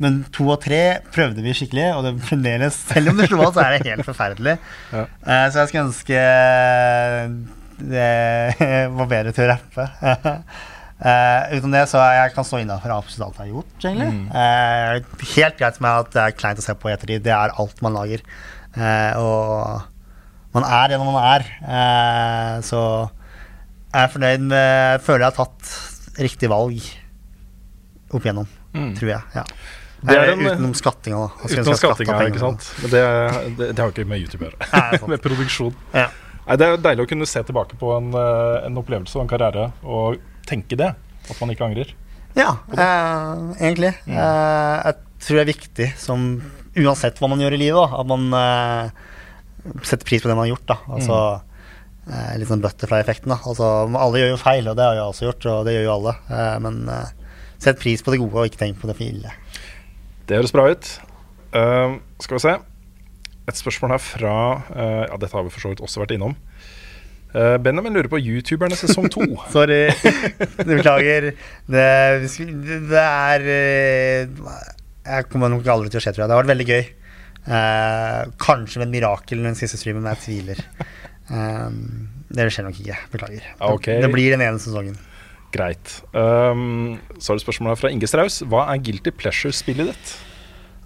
Men to og tre prøvde vi skikkelig, og det fremdeles, selv om det slo av, så er det helt forferdelig. Ja. Uh, så jeg skulle ønske det var bedre til å rappe. Uh, utenom det så jeg kan stå innafor absolutt alt jeg har gjort, egentlig. Eh, helt greit med at det er kleint å se på i ettertid. Det er alt man lager. Eh, og man er når man er. Eh, så jeg er fornøyd med Føler jeg har tatt riktig valg opp igjennom, Mm. tror jeg. Ja. Det er Eh, en- utenom skattinga, da. Utenom skattinga, ikke sant. Men det, det, det har jo ikke med YouTube å gjøre. Med produksjon. Ja. Nei, det er jo deilig å kunne se tilbake på en, en opplevelse og en karriere og tenke det. At man ikke angrer. Ja, eh, egentlig. Mm. Eh, jeg tror det er viktig, som, uansett hva man gjør i livet, da, at man uh, setter pris på det man har gjort. Da. Altså, eh, litt sånn butterfly-effekten. Altså, alle gjør jo feil, og det har jeg også gjort, og det gjør jo alle. Uh, men sett pris på det gode, og ikke tenk på det for ille. Det høres bra ut. Skal vi se. Et spørsmål her fra Ja, dette har vi for så vidt også vært innom. Benjamin lurer på YouTuberne sesong to. Sorry. Beklager. Det, det er Jeg kommer nok aldri til å skje, tror jeg. Det har vært veldig gøy. Eh, kanskje med et mirakel den siste streamen, men jeg tviler. Um, det skjer nok ikke. Beklager. Okay. Det, det blir den ene sesongen. Greit. Um, så er det spørsmålet fra Inge Straus. Hva er guilty pleasure-spillet ditt?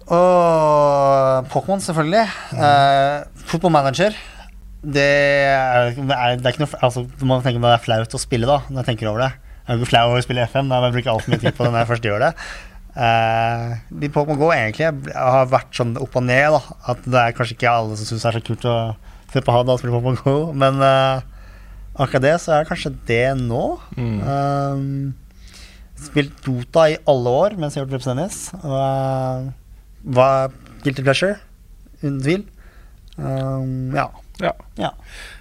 Pokémon, selvfølgelig. Uh, football Manager. Det er, det er, det er ikke noe altså, Du må tenke på det er flaut å spille, da, når jeg tenker over det. Jeg er ikke flau over å spille FM, da jeg bruker altfor mye tid på det når jeg først gjør det. Uh, de Pokémon Go egentlig har vært sånn opp og ned. Da. At det er kanskje ikke alle som syns det er så kult å se på han og spille Pokémon Go, men uh, akkurat det så er det kanskje det nå. Um, spilt Dota i alle år mens jeg har gjort webtennis. Uh, var Guilty pleasure, uten tvil. Um, ja. Ja. Ja.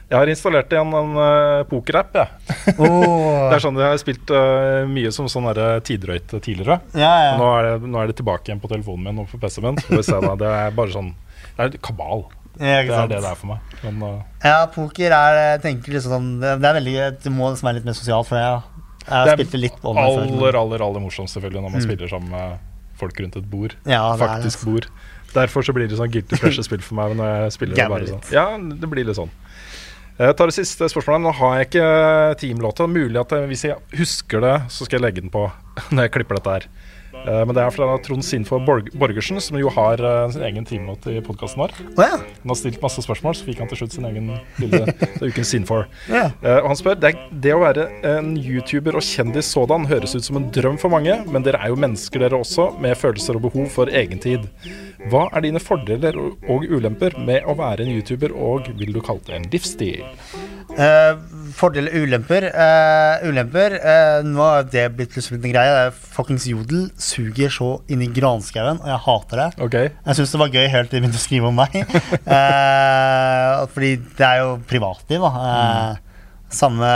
Jeg har installert igjen en uh, pokerapp, jeg. Oh. Det er sånn Jeg har spilt uh, mye som sånn tidrøyte tidligere. ja, ja. Nå er, det, nå er det tilbake igjen på telefonen min og på PC-en min. Det er bare sånn Det er kabal. Ja, Det er det det er for meg. Men uh, Ja, poker er jeg tenker liksom sånn Det det er veldig Det må liksom være litt mer sosialt, for jeg, jeg Det spilte litt online før. aller, aller aller morsomst selvfølgelig når man spiller sammen med folk rundt et bord. Mm. Ja, det Faktisk det. bord. Derfor så blir det sånn guilty pleasure-spill for meg når jeg spiller det bare sånn. Ja, det blir litt sånn. Jeg tar det siste spørsmålet. Nå har jeg ikke teamlåta. Mulig at hvis jeg husker det, så skal jeg legge den på når jeg klipper dette her. Eh, Men det er fra Trond Sinfor Borg Borgersen, som jo har eh, sin egen teamlåt i podkasten vår. Oh, ja. Han har stilt masse spørsmål, så fikk han til slutt sin egen lille ukens Sinfor. Ja. Eh, og han spør det, det å være en YouTuber og kjendis sådan høres ut som en drøm for mange, men dere er jo mennesker dere også, med følelser og behov for egentid. Hva er dine fordeler og, ulemper med å være en YouTuber, og vil du kalle det en livsstil? Eh, fordeler og ulemper. Uh, ulemper uh, Nå har det blitt plutselig en greie. Det er Fuckings Jodel suger så inn i granskauen, og jeg hater det. Okay. Jeg syns det var gøy helt til de begynte å skrive om meg. uh, fordi det er jo privatliv, da. Mm. samme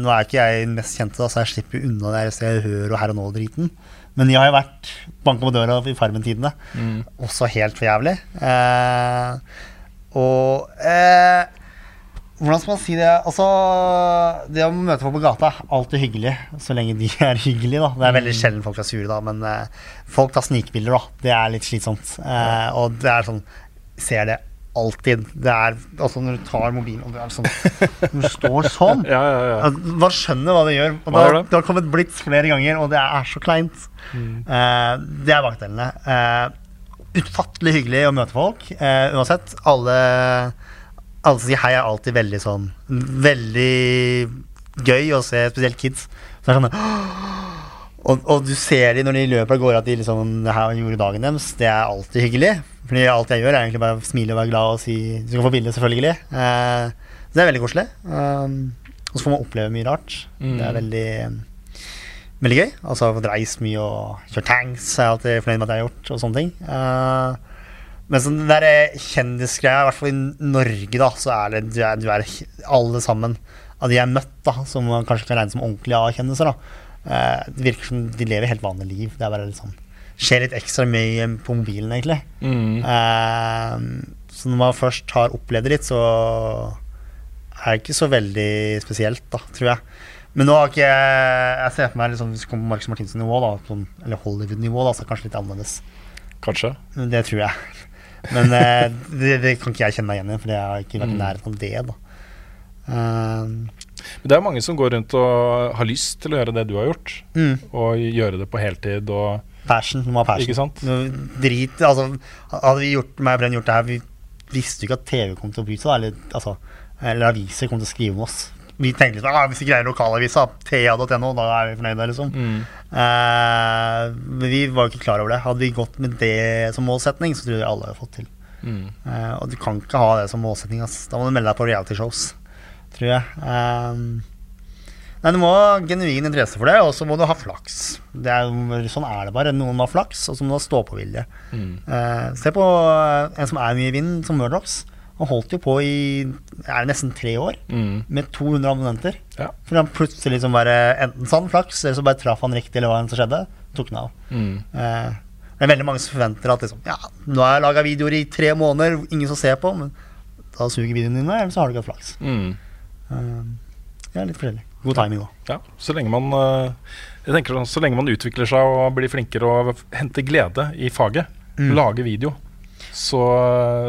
Nå er ikke jeg mest kjente, da, så jeg slipper unna det jeg og og Her og Nå-driten. Men jeg har jo vært banka på døra i Farmen-tidene. Også helt for jævlig. Og hvordan skal man si det? Altså, det å møte folk på gata er alltid hyggelig, så lenge de er hyggelige. da Det er veldig sjelden folk er sure, da, men uh, folk tar snikbilder, da. Det er litt slitsomt. Uh, og det er sånn Ser det alltid. Det er altså når du tar mobilen og du er sånn du står sånn ja, ja, ja. at Man skjønner hva det gjør. Og Hva det? det har kommet blitz flere ganger, og det er så kleint. Eh, det er bakdelene. Eh, utfattelig hyggelig å møte folk, eh, uansett. Alle, alle som sier hei, er alltid veldig sånn Veldig gøy å se, spesielt kids. Så det er sånn og, og du ser de når de løper av gårde at de liksom Det her gjorde dagen deres. Det er alltid hyggelig. Fordi alt jeg gjør, er egentlig bare å smile og være glad og si Du skal få bilde, selvfølgelig. Eh, så det er veldig koselig. Um, og så får man oppleve mye rart. Det er veldig Veldig gøy. Altså fått reist mye og kjørt tanks. Jeg Er alltid fornøyd med at jeg har gjort, og sånne ting. Eh, men sånn den der kjendisgreia, i hvert fall i Norge, da, så er det du er, du er alle sammen av de jeg har møtt, da, som man kanskje kan regne som ordentlige A-kjendiser, da. eh, det virker som de lever helt vanlige liv. Det er bare litt sånn Skjer litt ekstra mye på mobilen, egentlig. Eh, så når man først har opplevd det litt, så er det ikke så veldig spesielt, da, tror jeg. Men nå har ikke jeg ser for meg liksom, hvis vi kommer på Marcus Martinsen-nivå, da, sånn, eller Hollywood-nivå, da, så er det kanskje litt annerledes. Kanskje. Det tror jeg. Men eh, det, det kan ikke jeg kjenne meg igjen i, for jeg har ikke vært i nærheten av det. da Eh, Men det er mange som går rundt og har lyst til å gjøre det du har gjort, mm, og gjøre det på heltid og Passion. Du må ha passion. Drit Altså, hadde vi gjort, meg og Brenn gjort det her, vi visste jo ikke at TV kom til å bry seg, eller, altså, eller aviser kom til å skrive om oss. Vi tenkte liksom, ah, hvis vi greier lokalavisa, ta.no, da er vi fornøyde, liksom. Eh, men vi var jo ikke klar over det. Hadde vi gått med det som målsetning, så tror jeg alle hadde fått til. Eh, og du kan ikke ha det som målsetning. Ass. Da må du melde deg på reality-shows, tror jeg. Eh, nei, du må ha genuin interesse for det, og så må du ha flaks. Det er, sånn er det bare. Noen må ha flaks, og så må du ha stå-på-vilje. Eh, se på en som er mye i vinden, som Murdochs. Han holdt jo på i er nesten tre år, med 200 abonnenter. Ja. For han plutselig liksom bare Enten sann flaks, eller så bare traff han riktig, eller hva enn som skjedde. Tok den av. Eh, det er veldig mange som forventer at liksom, ja, nå har jeg laga videoer i tre måneder, ingen som ser på, men da suger videoene dine, eller så har du ikke hatt flaks. Mm. Eh, det er litt forskjellig. God timing òg. Ja, så lenge man eh, Jeg tenker Så lenge man utvikler seg og blir flinkere og henter glede i faget, Mm. lager video, så,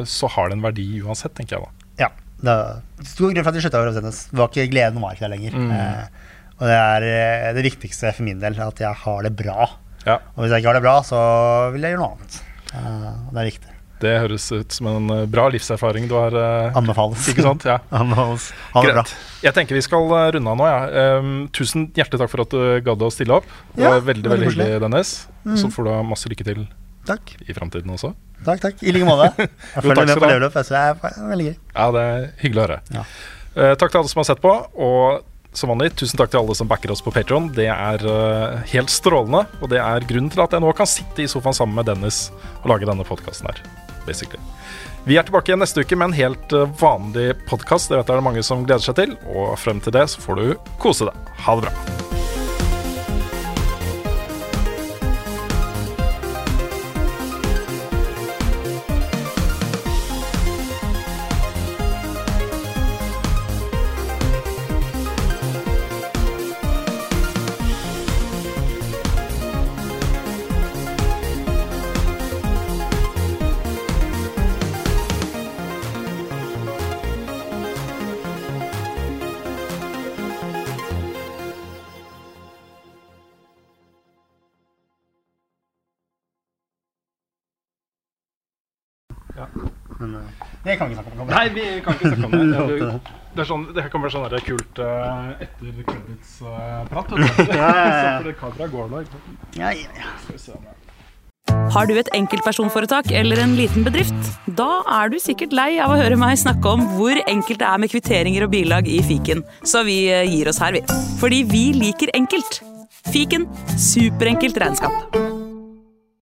så har det en verdi uansett, tenker jeg da. Ja. Det er stor grunn for at vi slutta å sendes. Det var ikke gleden var ikke der lenger. Eh, og det er eh, det viktigste for min del, at jeg har det bra. Ja, Og hvis jeg ikke har det bra, så vil jeg gjøre noe annet. Eh, det er viktig. Det høres ut som en eh, bra livserfaring du har. eh, Anbefales. Ikke sant? Ja. Anbefales. Ha det bra. Jeg tenker vi skal runde av nå. Ja. Um, tusen hjertelig takk for at du gadd å stille opp. Det Ja, var veldig veldig veldig hyggelig, Dennis. Så får du ha masse lykke til Takk. i framtiden også. Takk, takk. I like måte. Jeg følger med på du ha. level up. Jeg synes det er veldig gøy. Ja, det er hyggelig å høre. Ja. Uh, takk til alle som har sett på, og som vanlig, tusen takk til alle som backer oss på Patron. Det er uh, helt strålende, og det er grunnen til at jeg nå kan sitte i sofaen sammen med Dennis og lage denne podkasten her. Basically. Vi er tilbake igjen neste uke med en helt eh, vanlig podkast. Det vet jeg det er mange som gleder seg til. Og frem til det så får du kose deg. Ha det bra. Nei, vi kan ikke snakke om det. Det, det, er sånn, det kan være sånn der kult uh, etter credits-prat. Uh, så kameraet går nå. Ja, ja, ja. Har du et enkeltpersonforetak eller en liten bedrift? Da er du sikkert lei av å høre meg snakke om hvor enkelt det er med kvitteringer og bilag i fiken, så vi eh, gir oss her, vi. Fordi vi liker enkelt. Fiken superenkelt regnskap.